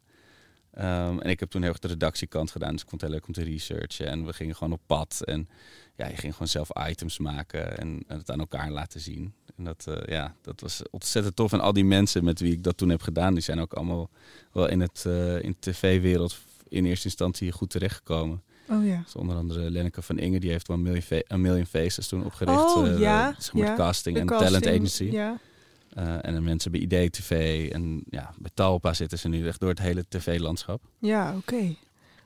Ehm, en ik heb toen heel erg de redactiekant gedaan. Dus ik vond het heel leuk om te researchen. En we gingen gewoon op pad. En ja, je ging gewoon zelf items maken en, en het aan elkaar laten zien. En dat, eh, ja, dat was ontzettend tof. En al die mensen met wie ik dat toen heb gedaan, die zijn ook allemaal wel in, het, eh, in de tv-wereld in eerste instantie goed terechtgekomen. Oh ja. Dus onder andere Lenneke van Inge, die heeft wel een Million, Fa- A Million Faces toen opgericht. Oh, eh, ja, zeg maar ja. casting De en casting, talent agency. Ja. Eh, en dan mensen bij IDTV en ja, bij Talpa zitten ze nu echt door het hele tv-landschap. Ja, oké.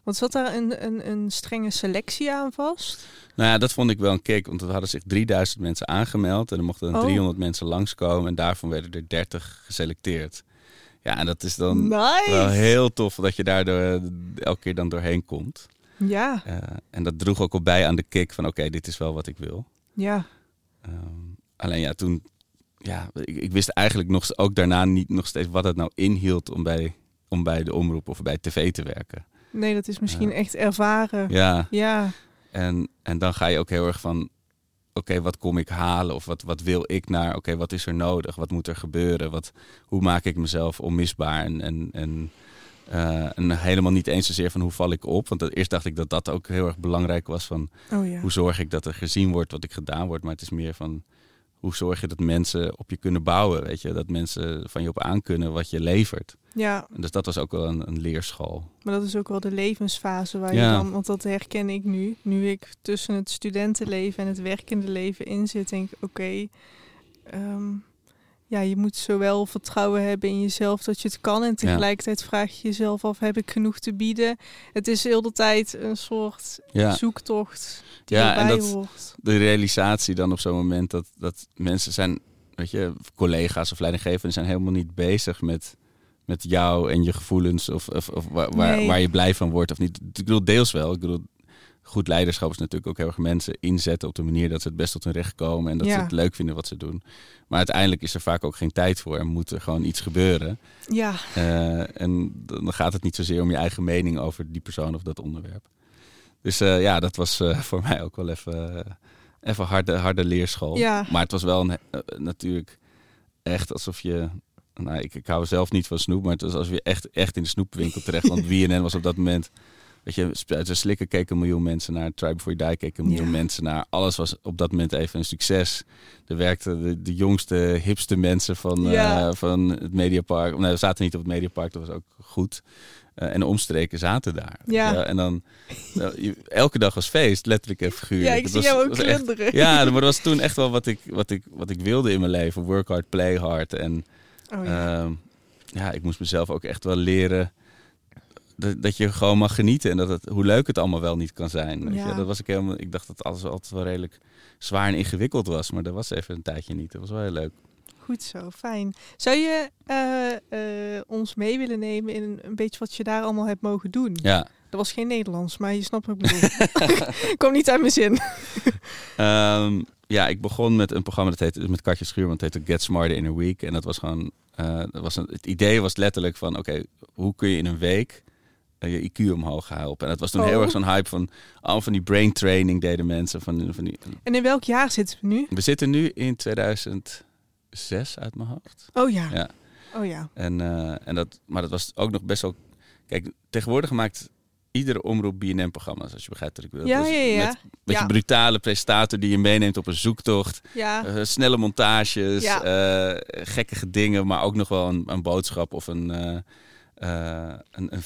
Want zat daar een, een, een strenge selectie aan vast? Nou ja, dat vond ik wel een kick, want er hadden zich 3000 mensen aangemeld en er mochten dan Oh. 300 mensen langskomen en daarvan werden er 30 geselecteerd. Ja, en dat is dan nice! wel heel tof dat je daar door- elke keer dan doorheen komt. Ja, Eh, en dat droeg ook al bij aan de kick van oké, dit is wel wat ik wil. ja. Ehm, alleen ja, toen, ja, ik, ik wist eigenlijk nog, ook daarna niet nog steeds wat het nou inhield om bij, om bij de omroep of bij tv te werken. Nee, dat is misschien echt ervaren. Ja, Ja, en, en dan ga je ook heel erg van, oké, wat kom ik halen? Of wat, wat wil ik naar? Oké, wat is er nodig? Wat moet er gebeuren? Wat, hoe maak ik mezelf onmisbaar? En, en, en, en helemaal niet eens zozeer van hoe val ik op. Want eerst dacht ik dat dat ook heel erg belangrijk was van oh ja. hoe zorg ik dat er gezien wordt wat ik gedaan wordt. Maar het is meer van hoe zorg je dat mensen op je kunnen bouwen. Weet je, dat mensen van je op aan kunnen wat je levert. Ja, dus dat was ook wel een, een leerschool. maar dat is ook wel de levensfase waar Ja. je dan... Want dat herken ik nu. Nu ik tussen het studentenleven en het werkende leven in zit, denk ik... Oké, ehm, ja, je moet zowel vertrouwen hebben in jezelf dat je het kan... en tegelijkertijd vraag je jezelf af, heb ik genoeg te bieden? Het is heel de tijd een soort Ja. zoektocht die Ja, en dat- hoort. de realisatie dan op zo'n moment dat, dat mensen zijn, weet je, collega's of leidinggevenden zijn helemaal niet bezig met, met jou en je gevoelens of, of, of waar, waar, Nee. waar je blij van wordt of niet. Ik bedoel, deels wel. Ik bedoel, goed leiderschap is natuurlijk ook heel erg mensen inzetten op de manier dat ze het best tot hun recht komen en dat ze het leuk vinden wat ze doen. Maar uiteindelijk is er vaak ook geen tijd voor en moet er gewoon iets gebeuren. Ja, Eh, en dan gaat het niet zozeer om je eigen mening over die persoon of dat onderwerp. Dus eh, ja, dat was eh, voor mij ook wel even, even harde, harde leerschool. Ja. Maar het was wel een, natuurlijk echt alsof je... Nou, ik, ik hou zelf niet van snoep, maar het was alsof je echt, echt in de snoepwinkel terecht. Want BNN was op dat moment... Weet je, Spuiten Slikken keken een miljoen mensen naar. Try Before You Die keken een miljoen Ja. mensen naar. Alles was op dat moment even een succes. Er werkten de, de jongste, hipste mensen van, eh, van het Mediapark. Nee, we zaten niet op het Mediapark, dat was ook goed. Eh, en de omstreken zaten daar. Ja. En dan, elke dag was feest, letterlijk en figuurlijk. ja ik zie was- jou ook echt- glunderen. Ja, maar dat was toen echt wel wat ik, wat, ik, wat ik wilde in mijn leven. Work hard, play hard. En Oh, ja. Ehm, ja, ik moest mezelf ook echt wel leren dat, dat je gewoon mag genieten en dat het, hoe leuk het allemaal wel niet kan zijn. Weet Ja. je? Dat was ik helemaal. Ik dacht dat alles altijd wel redelijk zwaar en ingewikkeld was, maar dat was even een tijdje niet. Dat was wel heel leuk. Goed zo, fijn. Zou je eh, eh, ons mee willen nemen in een, een beetje wat je daar allemaal hebt mogen doen? Ja. Dat was geen Nederlands, maar je snapt wat ik bedoel. Kom niet uit mijn zin. Ehm, ja, ik begon met een programma dat heette met Katje Schuurman. Het heette Get Smarter in a Week. En dat was gewoon. eh, dat was een, het idee was letterlijk van: oké, hoe kun je in een week je IQ omhoog helpen? En dat was toen Oh. heel erg zo'n hype van. Al van die brain training deden mensen. Van, van die, En in welk jaar zitten we nu? we zitten nu in 2006 uit mijn hoofd. Oh ja. Ja. Oh ja. En, eh, en dat, maar dat was ook nog best wel. Kijk, tegenwoordig maakt iedere omroep BNN-programma's, als je begrijpt wat ik wil. Ja, Dus ja, ja. Met een beetje Ja. brutale presentator die je meeneemt op een zoektocht. Ja. Eh, snelle montages, Ja. eh, gekkige dingen, maar ook nog wel een, een boodschap of een, eh, eh, een,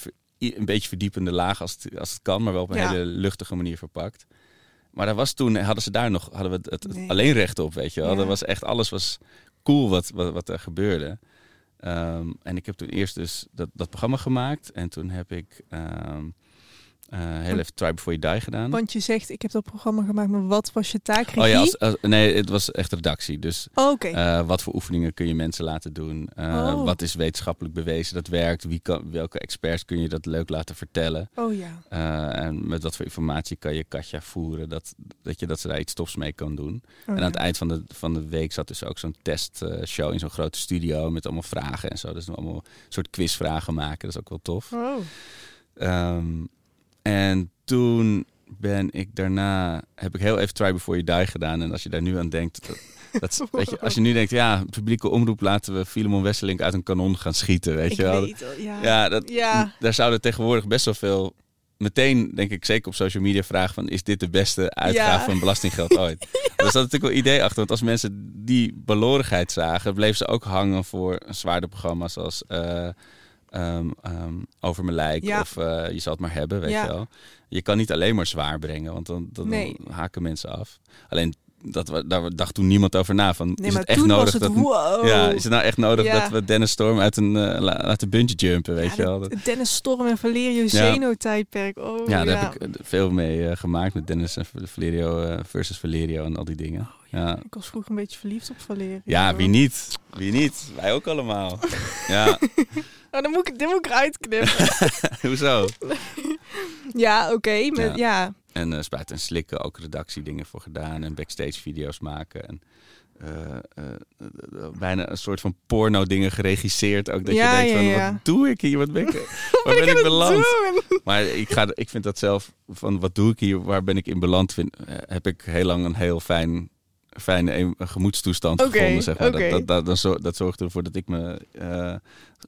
een beetje verdiepende laag als het, als het kan, maar wel op een Ja. hele luchtige manier verpakt. Maar dat was toen, hadden ze daar nog, hadden we het, het- het Nee. alleen recht op, weet je wel. Ja. Dat was echt, alles was cool wat, wat, wat er gebeurde. Ehm, en ik heb toen eerst dus dat, dat programma gemaakt. En toen heb ik ehm, eh, heel even Try Before You Die gedaan. Want je zegt, ik heb dat programma gemaakt, maar wat was je taak? Regie? Oh ja, als, als- nee, het was echt redactie. Dus Oh, eh, wat voor oefeningen kun je mensen laten doen? Eh, Oh. Wat is wetenschappelijk bewezen dat werkt? Wie kan, welke experts kun je dat leuk laten vertellen? oh ja. En met wat voor informatie kan je Katja voeren? Dat, dat, je, dat ze daar iets tofs mee kan doen. Oh, en aan ja. het eind van de, van de week zat dus ook zo'n testshow in zo'n grote studio met allemaal vragen en zo. Dus allemaal een soort quizvragen maken. Dat is ook wel tof. Oh. En toen ben ik daarna, heb ik heel even Try Before You Die gedaan. En als je daar nu aan denkt, dat, dat, weet je, als je nu denkt, ja, publieke omroep laten we Filemon Wesseling uit een kanon gaan schieten, weet ik je wel. weet ja. Ja, dat, Ja. daar zouden tegenwoordig best wel veel, meteen denk ik zeker op social media vragen van, is dit de beste uitgave Ja. van belastinggeld ooit? Er zat natuurlijk wel idee achter, want als mensen die balorigheid zagen, bleven ze ook hangen voor een zwaarder programma zoals... eh, ehm, ehm, over mijn lijk. Ja. Of eh, je zal het maar hebben, weet Ja. je wel. Je kan niet alleen maar zwaar brengen, want dan, dan, Nee. dan haken mensen af. Alleen, dat, we- daar dacht toen niemand over na. Van, Nee, is het echt nodig het dat... wow. Ja, is het nou echt nodig Ja. dat we Dennis Storm uit een eh, la- laten bungee jumpen, weet Ja, je wel? Dat- Dennis Storm en Valerio. Zeno tijdperk. Oh, ja, ja, daar heb ik eh, veel mee eh, gemaakt met Dennis en Valerio eh, versus Valerio en al die dingen. ja. Ik was vroeger een beetje verliefd op Valerio. ja, wie niet? Wie niet? Wij ook allemaal. ja, Oh, dan moet ik, dit moet ik eruit knippen. hoezo? ja, oké. met Ja. ja. En eh spuiten en slikken, ook redactiedingen voor gedaan en backstage video's maken. En eh, eh, bijna een soort van porno dingen geregisseerd. Ook dat Ja, je denkt van, ja. wat doe ik hier? Wat ben ik, waar ben ik beland? doen? Maar ik, ga, ik vind dat zelf, van wat doe ik hier? Waar ben ik in beland? Vind, heb ik heel lang een heel fijn, fijne em- gemoedstoestand gevonden. Zeg maar. dat, dat, dat, dat, zor- dat zorgde ervoor dat ik me eh,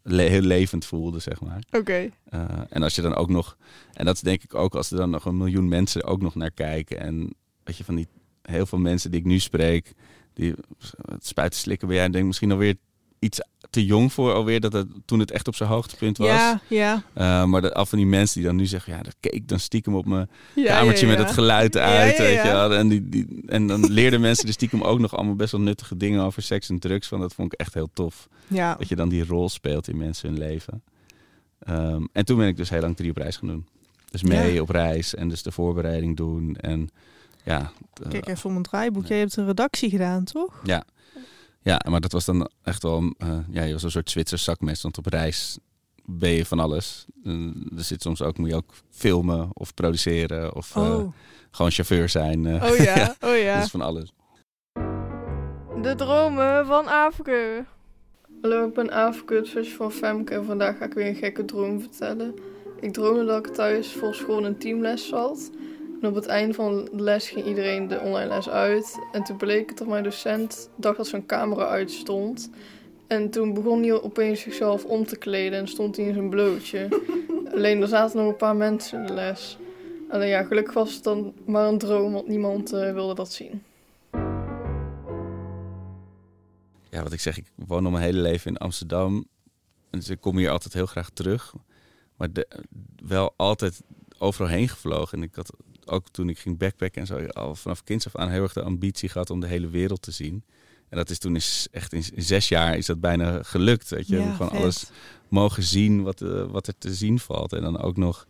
le- heel levend voelde, zeg maar. Oké. Eh, en als je dan ook nog, en dat is denk ik ook als er dan nog een miljoen mensen ook nog naar kijken. En weet je, van die heel veel mensen die ik nu spreek, die het spuiten slikken ben jij denk ik misschien alweer iets te jong voor alweer dat het toen het echt op zijn hoogtepunt was. Ja, ja. Eh, maar dat, af van die mensen die dan nu zeggen, ja, dat keek dan stiekem op mijn ja kamertje ja, ja. met het geluid uit, ja, weet je wel. En, die, die, en dan leerden mensen er stiekem ook nog allemaal best wel nuttige dingen over seks en drugs. Van dat vond ik echt heel tof. Ja. Dat je dan die rol speelt in mensen hun leven. Ehm, en toen ben ik dus heel lang drie op reis gaan doen. Dus mee op reis en dus de voorbereiding doen. En ja, eh, Kijk even om mijn draaiboek. Jij hebt een redactie gedaan, toch? ja. Ja, maar dat was dan echt wel, eh, ja, je was een soort Zwitser zakmes. Want op reis ben je van alles. Er zit soms ook, moet je ook filmen of produceren of eh, Oh. gewoon chauffeur zijn. eh. Oh ja, oh ja. Dus van alles. De dromen van Afrika. Hallo, ik ben Aafke, het zusje van Femke en vandaag ga ik weer een gekke droom vertellen. Ik droomde dat ik thuis voor school een teamles zat. En op het einde van de les ging iedereen de online les uit. En toen bleek het dat mijn docent dacht dat zijn camera uitstond. En toen begon hij opeens zichzelf om te kleden en stond hij in zijn blootje. Alleen er zaten nog een paar mensen in de les. Alleen ja, gelukkig was het dan maar een droom, want niemand eh, wilde dat zien. Ja, wat ik zeg, ik woon al mijn hele leven in Amsterdam. En dus ik kom hier altijd heel graag terug. Maar de, wel altijd overal heen gevlogen. En ik had ook toen ik ging backpacken en zo, al vanaf kinds af aan heel erg de ambitie gehad om de hele wereld te zien. En dat is toen is echt in zes jaar is dat bijna gelukt. Weet je, Ja, gewoon vet. alles mogen zien wat, eh, wat er te zien valt. En dan ook nog,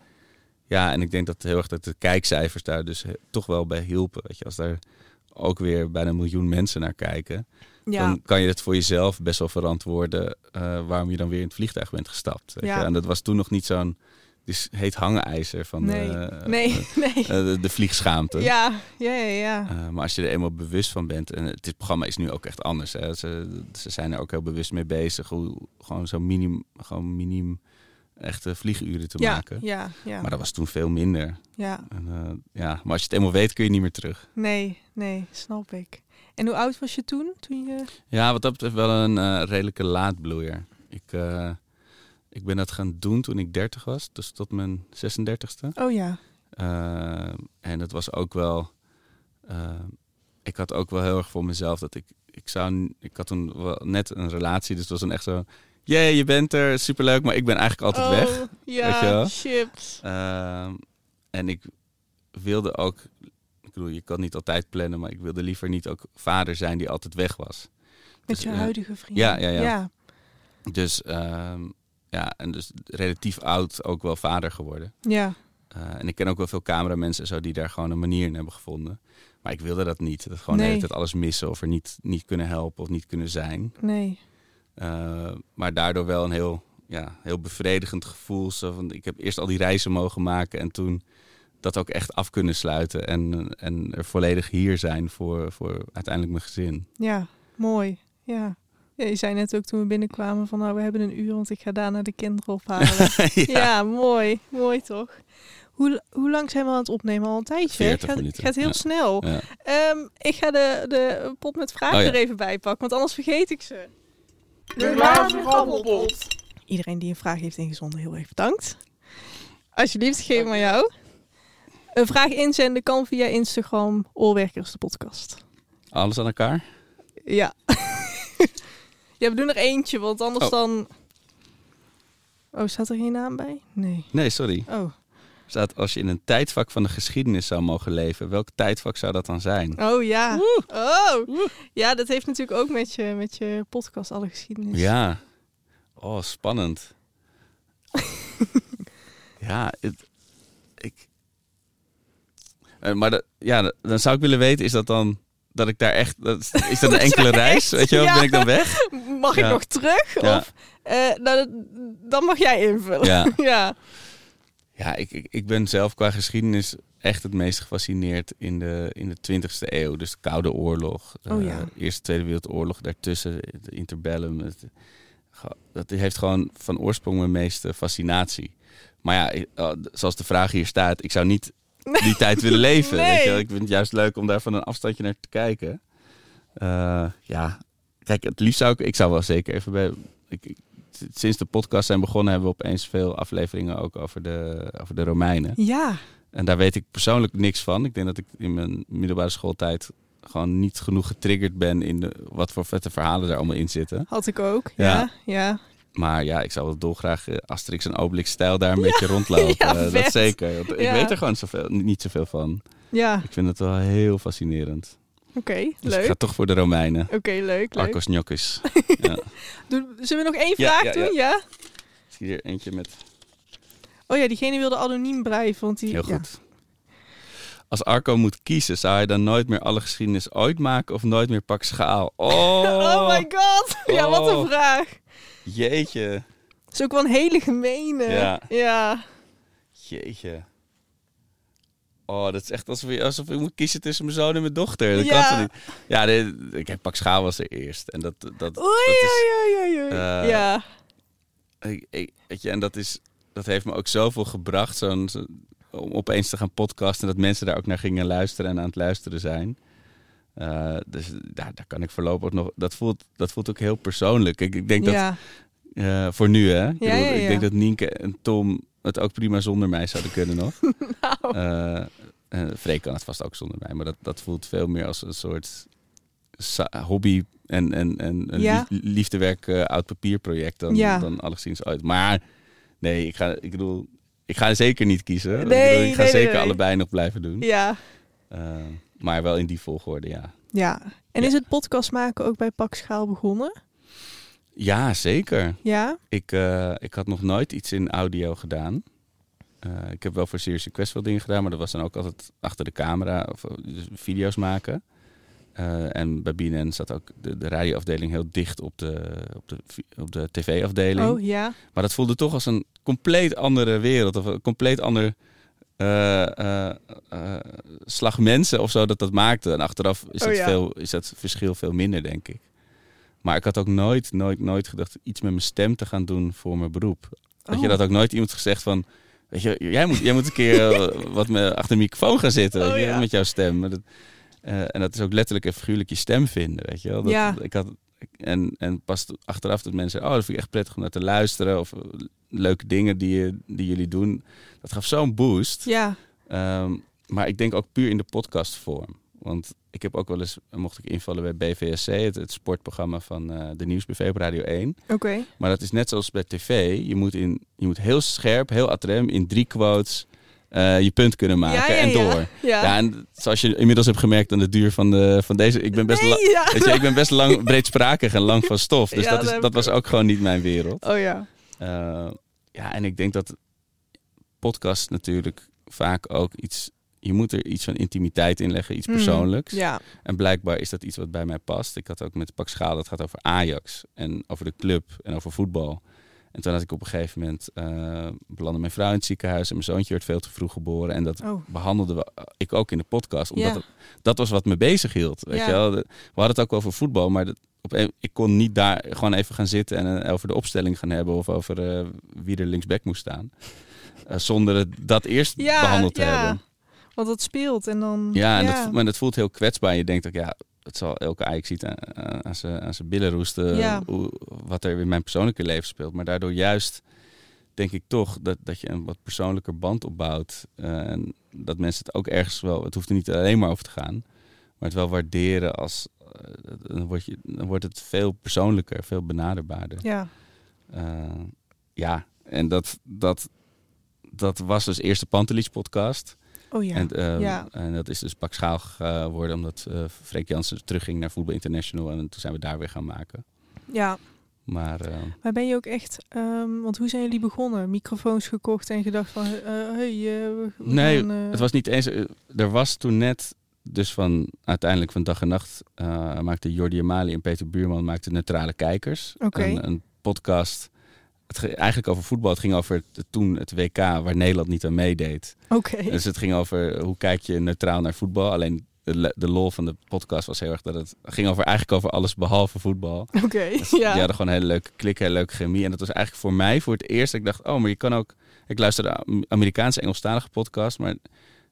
ja, en ik denk dat heel erg dat de kijkcijfers daar dus he- toch wel bij hielpen. Weet je, als daar ook weer bijna een miljoen mensen naar kijken Ja. dan kan je het voor jezelf best wel verantwoorden eh, waarom je dan weer in het vliegtuig bent gestapt. Weet Ja. je? En dat was toen nog niet zo'n dus heet hangijzer van Nee. eh, Nee, eh, nee. eh, de, de vliegschaamte. Ja, ja, ja, ja. Maar als je er eenmaal bewust van bent, en het dit programma is nu ook echt anders. Hè. Ze, ze zijn er ook heel bewust mee bezig, hoe gewoon zo minim, gewoon miniem echte vlieguren te Ja, maken. ja, ja. Maar dat was toen veel minder. ja. En, ja, maar als je het eenmaal weet, kun je niet meer terug. Nee, nee, snap ik. En hoe oud was je toen? toen je... Ja, wat dat betreft wel een redelijke laadbloeier. Ik, ik ben dat gaan doen toen ik 30 was, dus tot mijn 36e. Oh ja. Eh, en het was ook wel. eh, ik had ook wel heel erg voor mezelf dat ik. Ik zou. Ik had toen wel net een relatie, dus het was dan echt zo. Jee, je bent er, superleuk, maar ik ben eigenlijk altijd weg. Oh, wel? Ja, chips. Ehm, en ik wilde ook. Ik bedoel, je kan niet altijd plannen, maar ik wilde liever niet ook vader zijn die altijd weg was. Met Dus, je eh, huidige vriend. ja, ja, ja. ja. Dus ehm, ja, en dus relatief oud ook wel vader geworden. Ja. Eh, en ik ken ook wel veel cameramensen en zo die daar gewoon een manier in hebben gevonden. Maar ik wilde dat niet. Dat gewoon de hele Nee. tijd alles missen of er niet, niet kunnen helpen of niet kunnen zijn. Nee. Eh, maar daardoor wel een heel, ja, heel bevredigend gevoel. Zo van, ik heb eerst al die reizen mogen maken en toen dat ook echt af kunnen sluiten. En, en er volledig hier zijn voor, voor uiteindelijk mijn gezin. Ja, mooi. Ja. Ja. Je zei net ook toen we binnenkwamen van nou, we hebben een uur, want ik ga daarna de kinderen ophalen. ja. mooi. Mooi toch? Hoe, hoe lang zijn we aan het opnemen? Al een tijdje. 40 gaat, heel ja. snel. Ja. Ehm, ik ga de, de pot met vragen Oh ja. er even bij pakken, want anders vergeet ik ze. De glazen. Iedereen die een vraag heeft ingezonden, heel erg bedankt. Alsjeblieft, geef maar jou. Een vraag inzenden kan via Instagram, Oorwerkers de podcast. Alles aan elkaar? Ja. Ja, we doen er eentje, want anders Oh. dan... Oh, staat er geen naam bij? Nee. Nee, sorry. Oh. Staat als je in een tijdvak van de geschiedenis zou mogen leven, welk tijdvak zou dat dan zijn? Oh ja. Oh. Ja, dat heeft natuurlijk ook met je, met je podcast alle geschiedenis. Ja. Oh, spannend. ja, het, ik. Eh, maar dat, ja, dat- dan zou ik willen weten, is dat dan dat ik daar echt. Dat, is- dat een enkele reis? Weet je wel? Ben ik dan weg? Mag ik nog terug? Of, eh, nou, dat- dan mag jij invullen. Ja. ja. Ja, ik, ik, ik ben zelf qua geschiedenis echt het meest gefascineerd in de, in de 20e eeuw. Dus de Koude Oorlog, Oh eh, ja. Eerste Tweede Wereldoorlog, daartussen, de interbellum. Het, ge- dat heeft gewoon van oorsprong mijn meeste fascinatie. Maar ja, ik- eh, zoals de vraag hier staat, ik zou niet die tijd willen leven. Nee. Weet je? Ik vind het juist leuk om daar van een afstandje naar te kijken. Eh, ja, kijk, het liefst zou ik, ik zou wel zeker even bij. Ik, ik- sinds de podcast zijn begonnen, hebben we opeens veel afleveringen ook over de, over de Romeinen. Ja. En daar weet ik persoonlijk niks van. Ik denk dat ik in mijn middelbare schooltijd gewoon niet genoeg getriggerd ben in de, wat voor vette verhalen er allemaal in zitten. Had ik ook. Ja. Ja. Ja. Maar ja, ik zou wel dolgraag eh, Asterix en Obelix stijl daar een beetje rondlopen. ja, dat zeker. Want ik weet er gewoon zoveel, niet zoveel van. Ja. Ik vind het wel heel fascinerend. Oké. Dus ik leuk. ga toch voor de Romeinen. Oké, leuk. leuk. Arcos Gnocchis. ja. Zullen we nog één vraag doen? Ja. Ik zie hier eentje met... Oh ja, diegene wilde anoniem blijven. Want die, Heel goed. Als Arco moet kiezen, zou hij dan nooit meer alle geschiedenis ooit maken of nooit meer pak schaal? Oh, Oh my god. Ja, wat een Oh. vraag. Jeetje. Dat is ook wel een hele gemene. Ja. Ja. Jeetje. Oh, dat is echt alsof je, alsof je moet kiezen tussen mijn zoon en mijn dochter. Dat Ja. kan niet? Ja, ik heb pak schaal was er eerst. En dat, dat, dat Oei, is... oei, oei, oei. eh, ja. Ik, ik- weet je, en dat, is, dat heeft me ook zoveel gebracht. Zo'n, zo- om opeens te gaan podcasten. En dat mensen daar ook naar gingen luisteren en aan het luisteren zijn. Eh, dus daar, daar kan ik voorlopig nog... Dat voelt, dat voelt ook heel persoonlijk. Ik, ik denk dat... eh, voor nu, hè? Ik, Ja, bedoel, ja, ik ja. denk dat Nienke en Tom het ook prima zonder mij zouden kunnen nog. Nou. Eh, Freek kan het vast ook zonder mij. Maar dat, dat voelt veel meer als een soort hobby en, en, en een liefdewerk oud papierproject dan, dan alleszins uit. Maar nee, ik ga, ik bedoel, ik ga zeker niet kiezen. Ik Nee, bedoel, ik ga nee, zeker nee. allebei nog blijven doen. Ja. Maar wel in die volgorde, ja. Ja. En Ja. is het podcast maken ook bij Pak Schaal begonnen? Ja, zeker. Ja. Ik, eh, ik had nog nooit iets in audio gedaan. Eh, ik heb wel voor Serious Request wel dingen gedaan, maar dat was dan ook altijd achter de camera of eh, dus video's maken. En bij BNN zat ook de, de radioafdeling heel dicht op de, op de, op de tv-afdeling. Oh ja. Maar dat voelde toch als een compleet andere wereld. Of een compleet ander eh, eh, slag mensen of zo dat dat maakte. En achteraf is, Oh, dat ja. veel, is dat verschil veel minder, denk ik. Maar ik had ook nooit, nooit, nooit gedacht iets met mijn stem te gaan doen voor mijn beroep. Dat je Oh. dat ook nooit iemand gezegd van... Weet je, jij moet, jij moet een keer wat me achter de microfoon gaan zitten Oh, ja. met jouw stem. Maar Dat, en dat is ook letterlijk en figuurlijk je stem vinden, weet je wel. Dat, Ja. ik had, en, en pas achteraf dat mensen oh, dat vind ik echt prettig om naar te luisteren. Of eh, leuke dingen die, je- die jullie doen. Dat gaf zo'n boost. Ja. Ehm, maar ik denk ook puur in de podcastvorm. Want ik heb ook wel eens, mocht ik invallen bij BVSC, het, het sportprogramma van eh, de Nieuwsbv op Radio 1. Oké. Maar dat is net zoals bij tv. Je moet, in, je moet heel scherp, heel adrem, in drie quotes eh, je punt kunnen maken Ja, ja, en door. Ja. Ja, en zoals je inmiddels hebt gemerkt aan de duur van, de, van deze... Ik ben best, Nee, weet je, ik ben best lang breedsprakig en lang van stof. Dus dat, is, dat was ook. ook gewoon niet mijn wereld. Oh ja. Eh, ja, en ik denk dat podcast natuurlijk vaak ook iets... Je moet er iets van intimiteit in leggen, iets Mm, persoonlijks. Ja. En blijkbaar is dat iets wat bij mij past. Ik had ook met Pak Schaal, dat gaat over Ajax en over de club en over voetbal. En toen had ik op een gegeven moment, eh belandde mijn vrouw in het ziekenhuis en mijn zoontje werd veel te vroeg geboren. En dat Oh. behandelden we, ik ook in de podcast, omdat Ja. het- dat was wat me bezig hield. Weet Ja. je wel? We hadden het ook over voetbal, maar dat, op een, ik kon niet daar gewoon even gaan zitten en eh, over de opstelling gaan hebben of over eh, wie er linksback moest staan. Eh, zonder het, dat eerst Ja, behandeld te ja. hebben. Want dat speelt en dan... Ja, en Dat, maar dat voelt heel kwetsbaar. Je denkt ook, ja, het zal elke Ajax ziet aan, aan- zijn billen roesten Ja. hoe, wat er in mijn persoonlijke leven speelt. Maar daardoor juist denk ik toch dat, dat je een wat persoonlijker band opbouwt. eh, en dat mensen het ook ergens wel, het hoeft er niet alleen maar over te gaan, maar het wel waarderen als, eh, dan, wordt je, dan wordt het veel persoonlijker, veel benaderbaarder. Ja. Eh, ja, En dat, dat, dat was dus eerst de Pantelich podcast. Oh ja. En, eh, ja. en dat is dus pak schaal geworden omdat uh, Freek Jansen terugging naar Voetbal International. En toen zijn we daar weer gaan maken. Ja. Maar, uh, maar ben je ook echt, um, want hoe zijn jullie begonnen? Microfoons gekocht en gedacht van, uh, hey, uh, Nee, gaan, het was niet eens, er was toen net, dus van uiteindelijk van dag en nacht maakte Jordi Amali en Peter Buurman maakten Neutrale Kijkers. Okay. Een, een, podcast, het ging eigenlijk over voetbal. Het ging over het, toen het WK waar Nederland niet aan meedeed. Oké. Dus het ging over hoe kijk je neutraal naar voetbal. Alleen de, de lol van de podcast was heel erg dat het ging over eigenlijk over alles behalve voetbal. Oké, dus ja. Die hadden gewoon een hele leuke klik, hele leuke chemie. En dat was eigenlijk voor mij voor het eerst. dat Ik dacht, oh, maar je kan ook. Ik luisterde Amerikaanse Engelstalige podcast, maar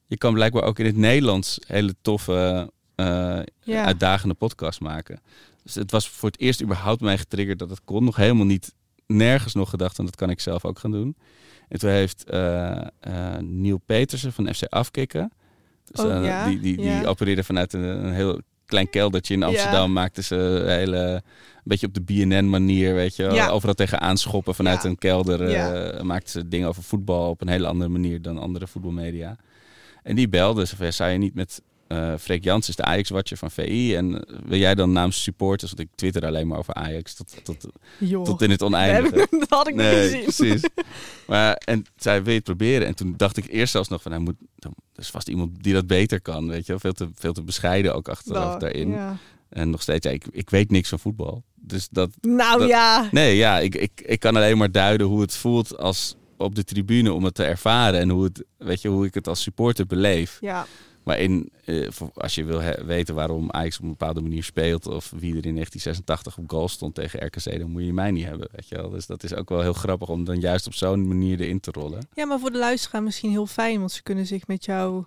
je kan blijkbaar ook in het Nederlands hele toffe, uh, Ja. uitdagende podcast maken. Dus het was voor het eerst überhaupt mij getriggerd dat het kon. Nog helemaal niet, nergens nog gedacht en dat kan ik zelf ook gaan doen. En toen heeft eh Neil Petersen van FC Afkikken. Dus, Oh, eh, ja, die, die, die ja. opereerde vanuit een, een heel klein keldertje in Amsterdam. Maakten ze een hele, een beetje op de BNN manier, weet je. Ja. Overal tegenaan schoppen vanuit Ja. een kelder. Ja. maakten ze dingen over voetbal op een hele andere manier dan andere voetbalmedia. En die belde ze van, ja, zou je niet met... eh Freek Jans is de Ajax-watcher van VI. En eh, wil jij dan namens supporters... Want ik twitter alleen maar over Ajax tot, tot, Joh. tot in het oneindige. heb ik- dat had ik niet gezien. precies. Maar, en zij wil je het proberen. En toen dacht ik eerst zelfs nog van, hij moet, er is vast iemand die dat beter kan. Weet je veel te, veel te bescheiden ook achteraf Nou, daarin. Ja. En nog steeds, ja, ik, ik weet niks van voetbal. Dus dat, Nou Dat- ja. nee, ja, ik, ik, ik kan alleen maar duiden hoe het voelt als op de tribune om het te ervaren. En hoe, het, weet je, hoe ik het als supporter beleef. Ja. Maar in, eh, als je wil weten waarom Ajax op een bepaalde manier speelt... of wie er in 1986 op goal stond tegen RKC... dan moet je mij niet hebben, weet je wel. Dus dat is ook wel heel grappig om dan juist op zo'n manier erin te rollen. ja, maar voor de luisteraar misschien heel fijn, want ze kunnen zich met jou...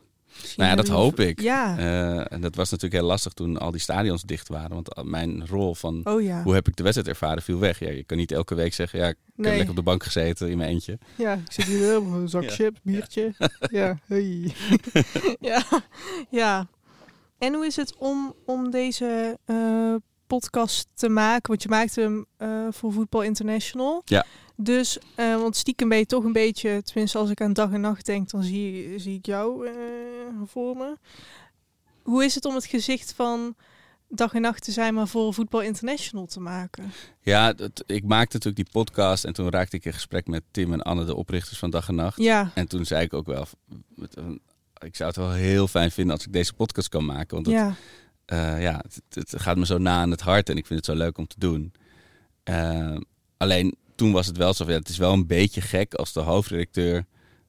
Nou ja, dat hoop ik. Ja. Eh, en dat was natuurlijk heel lastig toen al die stadions dicht waren. Want mijn rol van oh ja. hoe heb ik de wedstrijd ervaren viel weg. Ja, je kan niet elke week zeggen, ja, ik heb lekker op de bank gezeten in mijn eentje. Ja, ik zit hier op een zak Ja. chips, biertje. ja, hey. ja, ja. En hoe is het om, om deze eh, podcast te maken? Want je maakt hem eh, voor Voetbal International. Ja. Dus, eh, want stiekem ben je toch een beetje, tenminste als ik aan dag en nacht denk, dan zie, zie ik jou eh, voor me. Hoe is het om het gezicht van dag en nacht te zijn, maar voor Voetbal International te maken? Ja, dat, ik maakte natuurlijk die podcast en toen raakte ik in gesprek met Tim en Anne, de oprichters van Dag en Nacht. Ja, En toen zei ik ook wel, ik zou het wel heel fijn vinden als ik deze podcast kan maken. Want het, ja, eh, ja, het, het gaat me zo na aan het hart en ik vind het zo leuk om te doen. Alleen toen was het wel zo van, ja, het is wel een beetje gek als de hoofdredacteur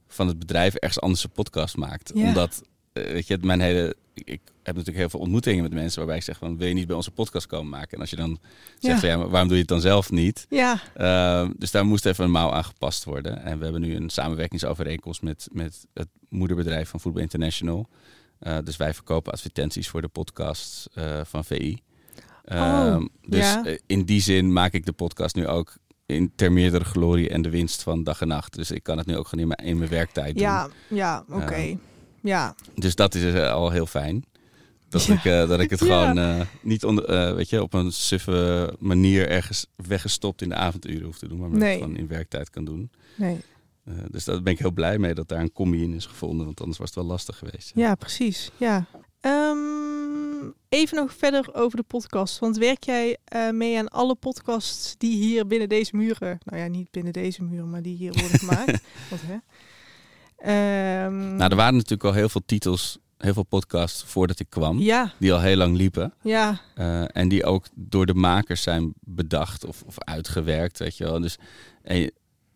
van het bedrijf ergens anders een podcast maakt. Ja. Omdat, eh, weet je, mijn hele... Ik heb natuurlijk heel veel ontmoetingen met mensen waarbij ik zeg van, wil je niet bij onze podcast komen maken? En als je dan zegt Ja. van, ja, maar waarom doe je het dan zelf niet? ja, Uh, dus daar moest even een mouw aan gepast worden. En we hebben nu een samenwerkingsovereenkomst met, met het moederbedrijf van Voetbal International. Uh, dus wij verkopen advertenties voor de podcasts uh, van VI. Oh, dus ja. in die zin maak ik de podcast nu ook in ter meerdere glorie en de winst van dag en nacht. Dus ik kan het nu ook gewoon in mijn, in mijn werktijd doen. ja, ja, oké. Ja. ja, Dus dat is uh, al heel fijn. Dat, Ja. ik, uh, dat ik het Ja. gewoon uh, niet onder, weet je, op een suffe manier ergens weggestopt in de avonduren hoef te doen. Maar Nee. het gewoon in werktijd kan doen. nee. Dus daar ben ik heel blij mee dat daar een combi in is gevonden. Want anders was het wel lastig geweest. Ja, precies. Ja. Even nog verder over de podcast. Want werk jij eh, mee aan alle podcasts die hier binnen deze muren... Nou ja, niet binnen deze muren, maar die hier worden gemaakt. Wat, hè? Ehm, Nou, er waren natuurlijk al heel veel titels, heel veel podcasts voordat ik kwam. ja, Die al heel lang liepen. ja, Uh, en die ook door de makers zijn bedacht of, of uitgewerkt, weet je wel. Dus en,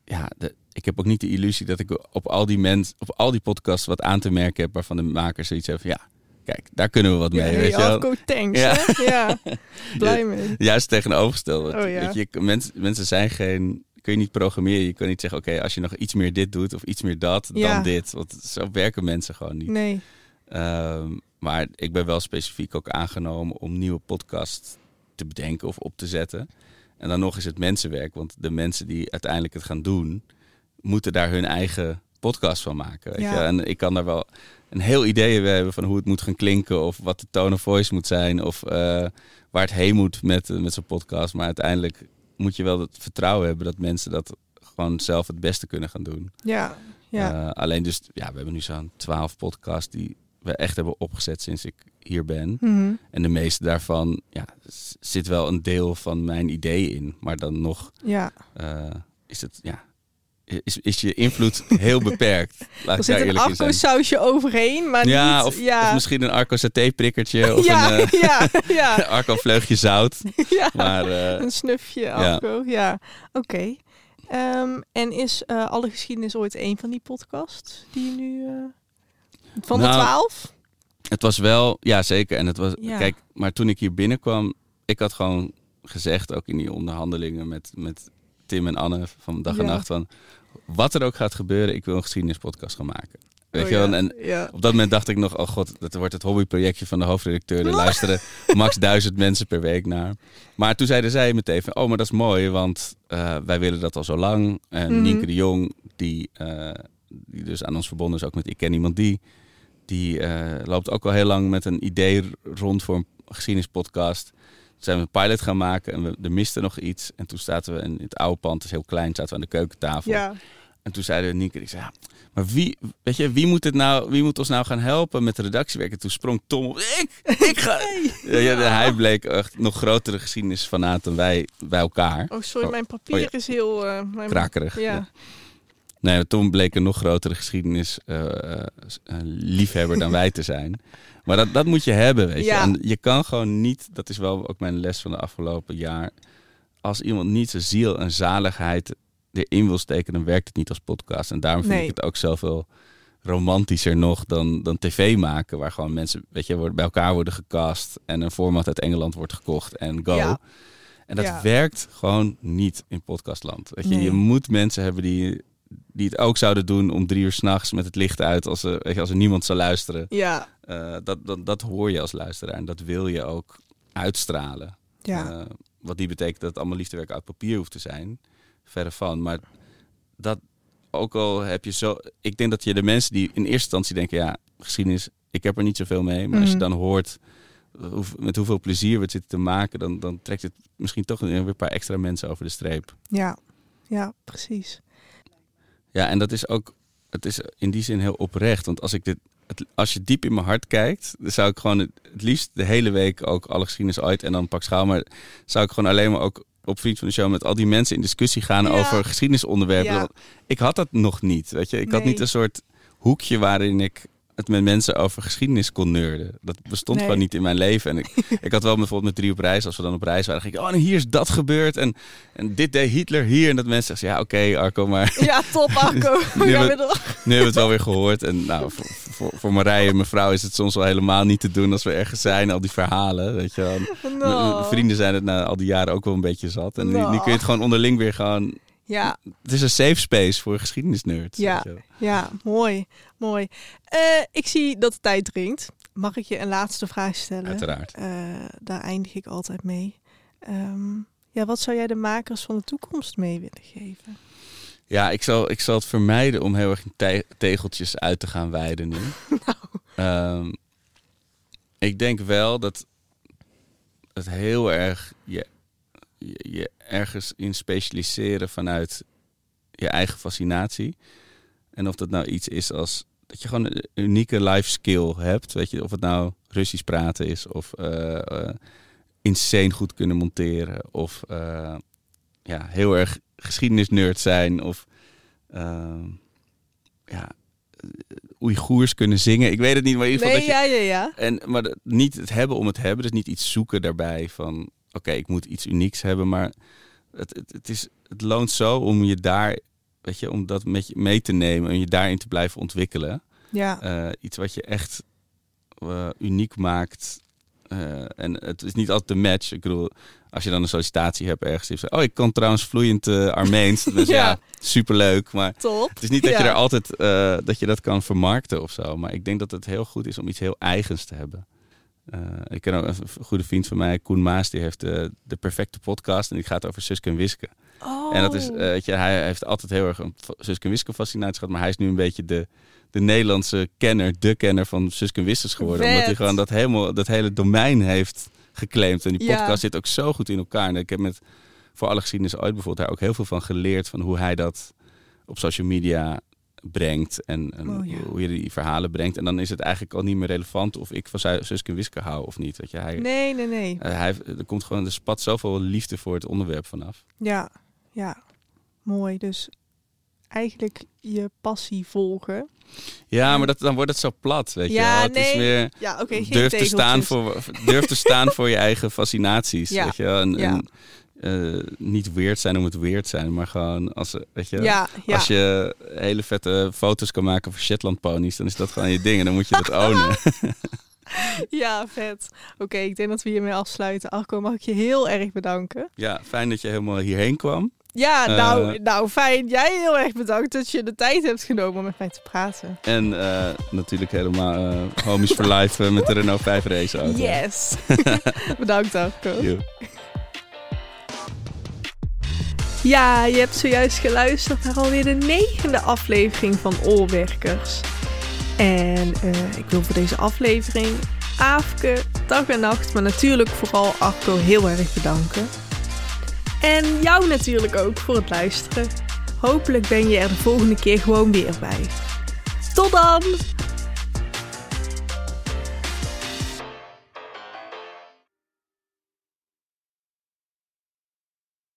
ja, de, ik heb ook niet de illusie dat ik op al die mensen, op al die podcasts wat aan te merken heb waarvan de makers zoiets hebben van ja, kijk, daar kunnen we wat mee, ja, weet je wel. Afko thanks, Ja. hè? Ja, blij mee. Juist tegenovergestelde. Oh, ja. weet je, mensen, mensen zijn geen, kun je niet programmeren. Je kan niet zeggen, oké, als je nog iets meer dit doet of iets meer dat, Ja. dan dit. Want zo werken mensen gewoon niet. Nee, Ehm, maar ik ben wel specifiek ook aangenomen om nieuwe podcasts te bedenken of op te zetten. En dan nog is het mensenwerk, want de mensen die uiteindelijk het gaan doen, moeten daar hun eigen podcast van maken. Weet Ja. je? En ik kan daar wel een heel idee hebben van hoe het moet gaan klinken, of wat de tone of voice moet zijn, of eh, waar het heen moet met, met zo'n podcast. Maar uiteindelijk moet je wel het vertrouwen hebben dat mensen dat gewoon zelf het beste kunnen gaan doen. Ja, ja. Eh, alleen dus, ja, we hebben nu zo'n twaalf podcasts die we echt hebben opgezet sinds ik hier ben. Mhm. En de meeste daarvan ja, zit wel een deel van mijn idee in. Maar dan nog ja. eh, is het, ja, is, is je invloed heel beperkt. Laat Er zit een afko-sausje overheen, maar Ja, niet... of, ja. of misschien een Arco saté-prikkertje of ja, een eh, ja, ja, Arco vleugje zout. ja. Maar eh, Een snufje afko, ja. Oké. Ehm, en is eh, Alle Geschiedenis ooit een van die podcasts die je nu... eh, van de Nou, twaalf? het was wel, ja zeker. En het was, Ja. kijk, maar toen ik hier binnenkwam, ik had gewoon gezegd, ook in die onderhandelingen met, met Tim en Anne van Dag en Ja. Nacht, van wat er ook gaat gebeuren, ik wil een geschiedenispodcast gaan maken. Weet Oh, je wel? ja, En ja. op dat moment dacht ik nog, oh god, dat wordt het hobbyprojectje van de hoofdredacteur. Er luisteren max duizend mensen per week naar. Maar toen zeiden zij meteen van, oh, maar dat is mooi, want eh, wij willen dat al zo lang. En Mhm. Nienke de Jong, die, eh, die dus aan ons verbonden is, ook met Ik Ken Iemand Die, die eh, loopt ook al heel lang met een idee rond voor een geschiedenispodcast. Zijn we een pilot gaan maken en we, er miste nog iets. En toen zaten we in het oude pand, is heel klein, zaten we aan de keukentafel. Ja. En toen zeiden Nienke, ik zei, ja, maar wie, weet je, wie moet, het nou, wie moet ons nou gaan helpen met de redactiewerk? En toen sprong Tom op, ik, ik ga. Ja, ja, hij bleek echt nog grotere geschiedenisfanaat dan wij bij elkaar. Oh, sorry, Oh, mijn papier oh ja. is heel... eh, mijn... Krakerig. Ja. Nee, Tom bleek een nog grotere geschiedenis eh, eh, liefhebber dan wij te zijn. Maar dat, dat moet je hebben, weet je. En je kan gewoon niet, dat is wel ook mijn les van de afgelopen jaar. Als iemand niet zijn ziel en zaligheid erin wil steken, dan werkt het niet als podcast. En daarom vind Nee. ik het ook zoveel romantischer nog dan, dan tv maken. Waar gewoon mensen, weet je, bij elkaar worden gecast. En een format uit Engeland wordt gekocht en go. Ja. En dat Ja. werkt gewoon niet in podcastland. Weet je, Nee. je moet mensen hebben die, die het ook zouden doen om drie uur s'nachts met het licht uit. Als er, weet je, als er niemand zou luisteren. Ja, Eh, dat, dat, dat hoor je als luisteraar. En dat wil je ook uitstralen. ja. Eh, wat niet betekent dat het allemaal liefdewerk uit papier hoeft te zijn. Verre van. Maar dat ook al heb je zo. Ik denk dat je de mensen die in eerste instantie denken: ja, geschiedenis, ik heb er niet zoveel mee. Maar als je Mhm. dan hoort hoe, met hoeveel plezier we het zitten te maken, dan, dan trekt het misschien toch weer een paar extra mensen over de streep. ja. Ja, precies. Ja, en dat is ook. Het is in die zin heel oprecht. Want als ik dit. Het, als je diep in mijn hart kijkt, dan zou ik gewoon het, het liefst de hele week ook alle geschiedenis uit en dan pak schaal. Maar zou ik gewoon alleen maar ook op Vriend van de Show met al die mensen in discussie gaan Ja. over geschiedenisonderwerpen. Ja. Ik had dat nog niet. Weet je, ik had niet een soort hoekje waarin ik met mensen over geschiedenis kon nerden. Dat bestond Nee. gewoon niet in mijn leven. En ik, ik had wel bijvoorbeeld met drie op reis, als we dan op reis waren, ging ik, oh, en hier is dat gebeurd. En, en dit deed Hitler hier. En dat mensen zeggen, ja, oké, Arco, maar Ja, top, Arco. Nu gaan we- hebben we het wel weer gehoord. En nou, voor, voor, voor Marije en mevrouw is het soms wel helemaal niet te doen als we ergens zijn. Al die verhalen, weet je wel. No. Vrienden zijn het na al die jaren ook wel een beetje zat. En nu, nu kun je het gewoon onderling weer gewoon... Ja, Het is een safe space voor geschiedenisnerds. Ja. ja, mooi. Mooi. Eh, ik zie dat de tijd dringt. Mag ik je een laatste vraag stellen? Uiteraard. Eh, daar eindig ik altijd mee. Ehm, ja, wat zou jij de makers van de toekomst mee willen geven? Ja, ik zal, ik zal het vermijden om heel erg in te- tegeltjes uit te gaan wijden nu. Nou. Ehm, ik denk wel dat het heel erg je, je, ergens in specialiseren vanuit je eigen fascinatie. En of dat nou iets is als dat je gewoon een unieke life skill hebt. Weet je, of het nou Russisch praten is of eh, insane goed kunnen monteren. Of eh, ja, heel erg geschiedenisnerd zijn. Of ja, Oeigoers kunnen zingen. Ik weet het niet, maar in ieder geval Nee, dat je... ja, ja, ja. En, maar niet het hebben om het hebben. Dus niet iets zoeken daarbij van... Oké, ik moet iets unieks hebben. Maar het, het, het, is, het loont zo om je daar... Weet je, om dat met je mee te nemen. En je daarin te blijven ontwikkelen. Ja, Eh, iets wat je echt eh, uniek maakt. Eh, en het is niet altijd een match. Ik bedoel, als je dan een sollicitatie hebt ergens. zegt, Oh, ik kan trouwens vloeiend Armeens. Dus ja, Ja. superleuk. Maar top. het is niet dat je Ja. er altijd dat je dat kan vermarkten of zo. Maar ik denk dat het heel goed is om iets heel eigens te hebben. Eh, ik ken ook een goede vriend van mij, Koen Maas, die heeft eh, de perfecte podcast en die gaat over Suske en Wiske. Oh. En dat is, eh, weet je, hij heeft altijd heel erg een Suske en Wiske fascinatie gehad, maar hij is nu een beetje de, de Nederlandse kenner, de kenner van Suske en Wiskes geworden. Omdat hij gewoon dat, helemaal, dat hele domein heeft geclaimd. En die Ja. podcast zit ook zo goed in elkaar. En ik heb met voor alle geschiedenis ooit bijvoorbeeld daar ook heel veel van geleerd. Van hoe hij dat op social media brengt. En, en Oh, ja. hoe je die verhalen brengt. En dan is het eigenlijk al niet meer relevant of ik van Su- Suske en Wiske hou of niet. Weet je, hij, Nee, nee, nee. eh, hij, er komt gewoon, er spat zoveel liefde voor het onderwerp vanaf. Ja, ja. Mooi. Dus eigenlijk je passie volgen. Ja, maar dat, dan wordt het zo plat, weet Ja, je wel. Het is weer... Ja, oké. geen durf, te staan voor, durf te staan voor je eigen fascinaties. Ja. Weet je wel? En, Ja. en, eh, niet weird zijn om het weird zijn, maar gewoon als, weet je, Ja, ja. als je hele vette foto's kan maken van Shetland ponies, dan is dat gewoon je ding en dan moet je dat ownen. ja, vet. Oké, ik denk dat we hiermee afsluiten. Arco, mag ik je heel erg bedanken. ja, fijn dat je helemaal hierheen kwam. Ja, Eh. nou, nou fijn. Jij heel erg bedankt dat je de tijd hebt genomen om met mij te praten. En eh, natuurlijk helemaal eh, homies for life met de Renault 5 race auto. Yes. bedankt, Arco. Ja, je hebt zojuist geluisterd naar alweer de negende aflevering van Oorwerkers. En eh, ik wil voor deze aflevering Aafke, dag en nacht, maar natuurlijk vooral Arco heel erg bedanken. En jou natuurlijk ook voor het luisteren. Hopelijk ben je er de volgende keer gewoon weer bij. Tot dan!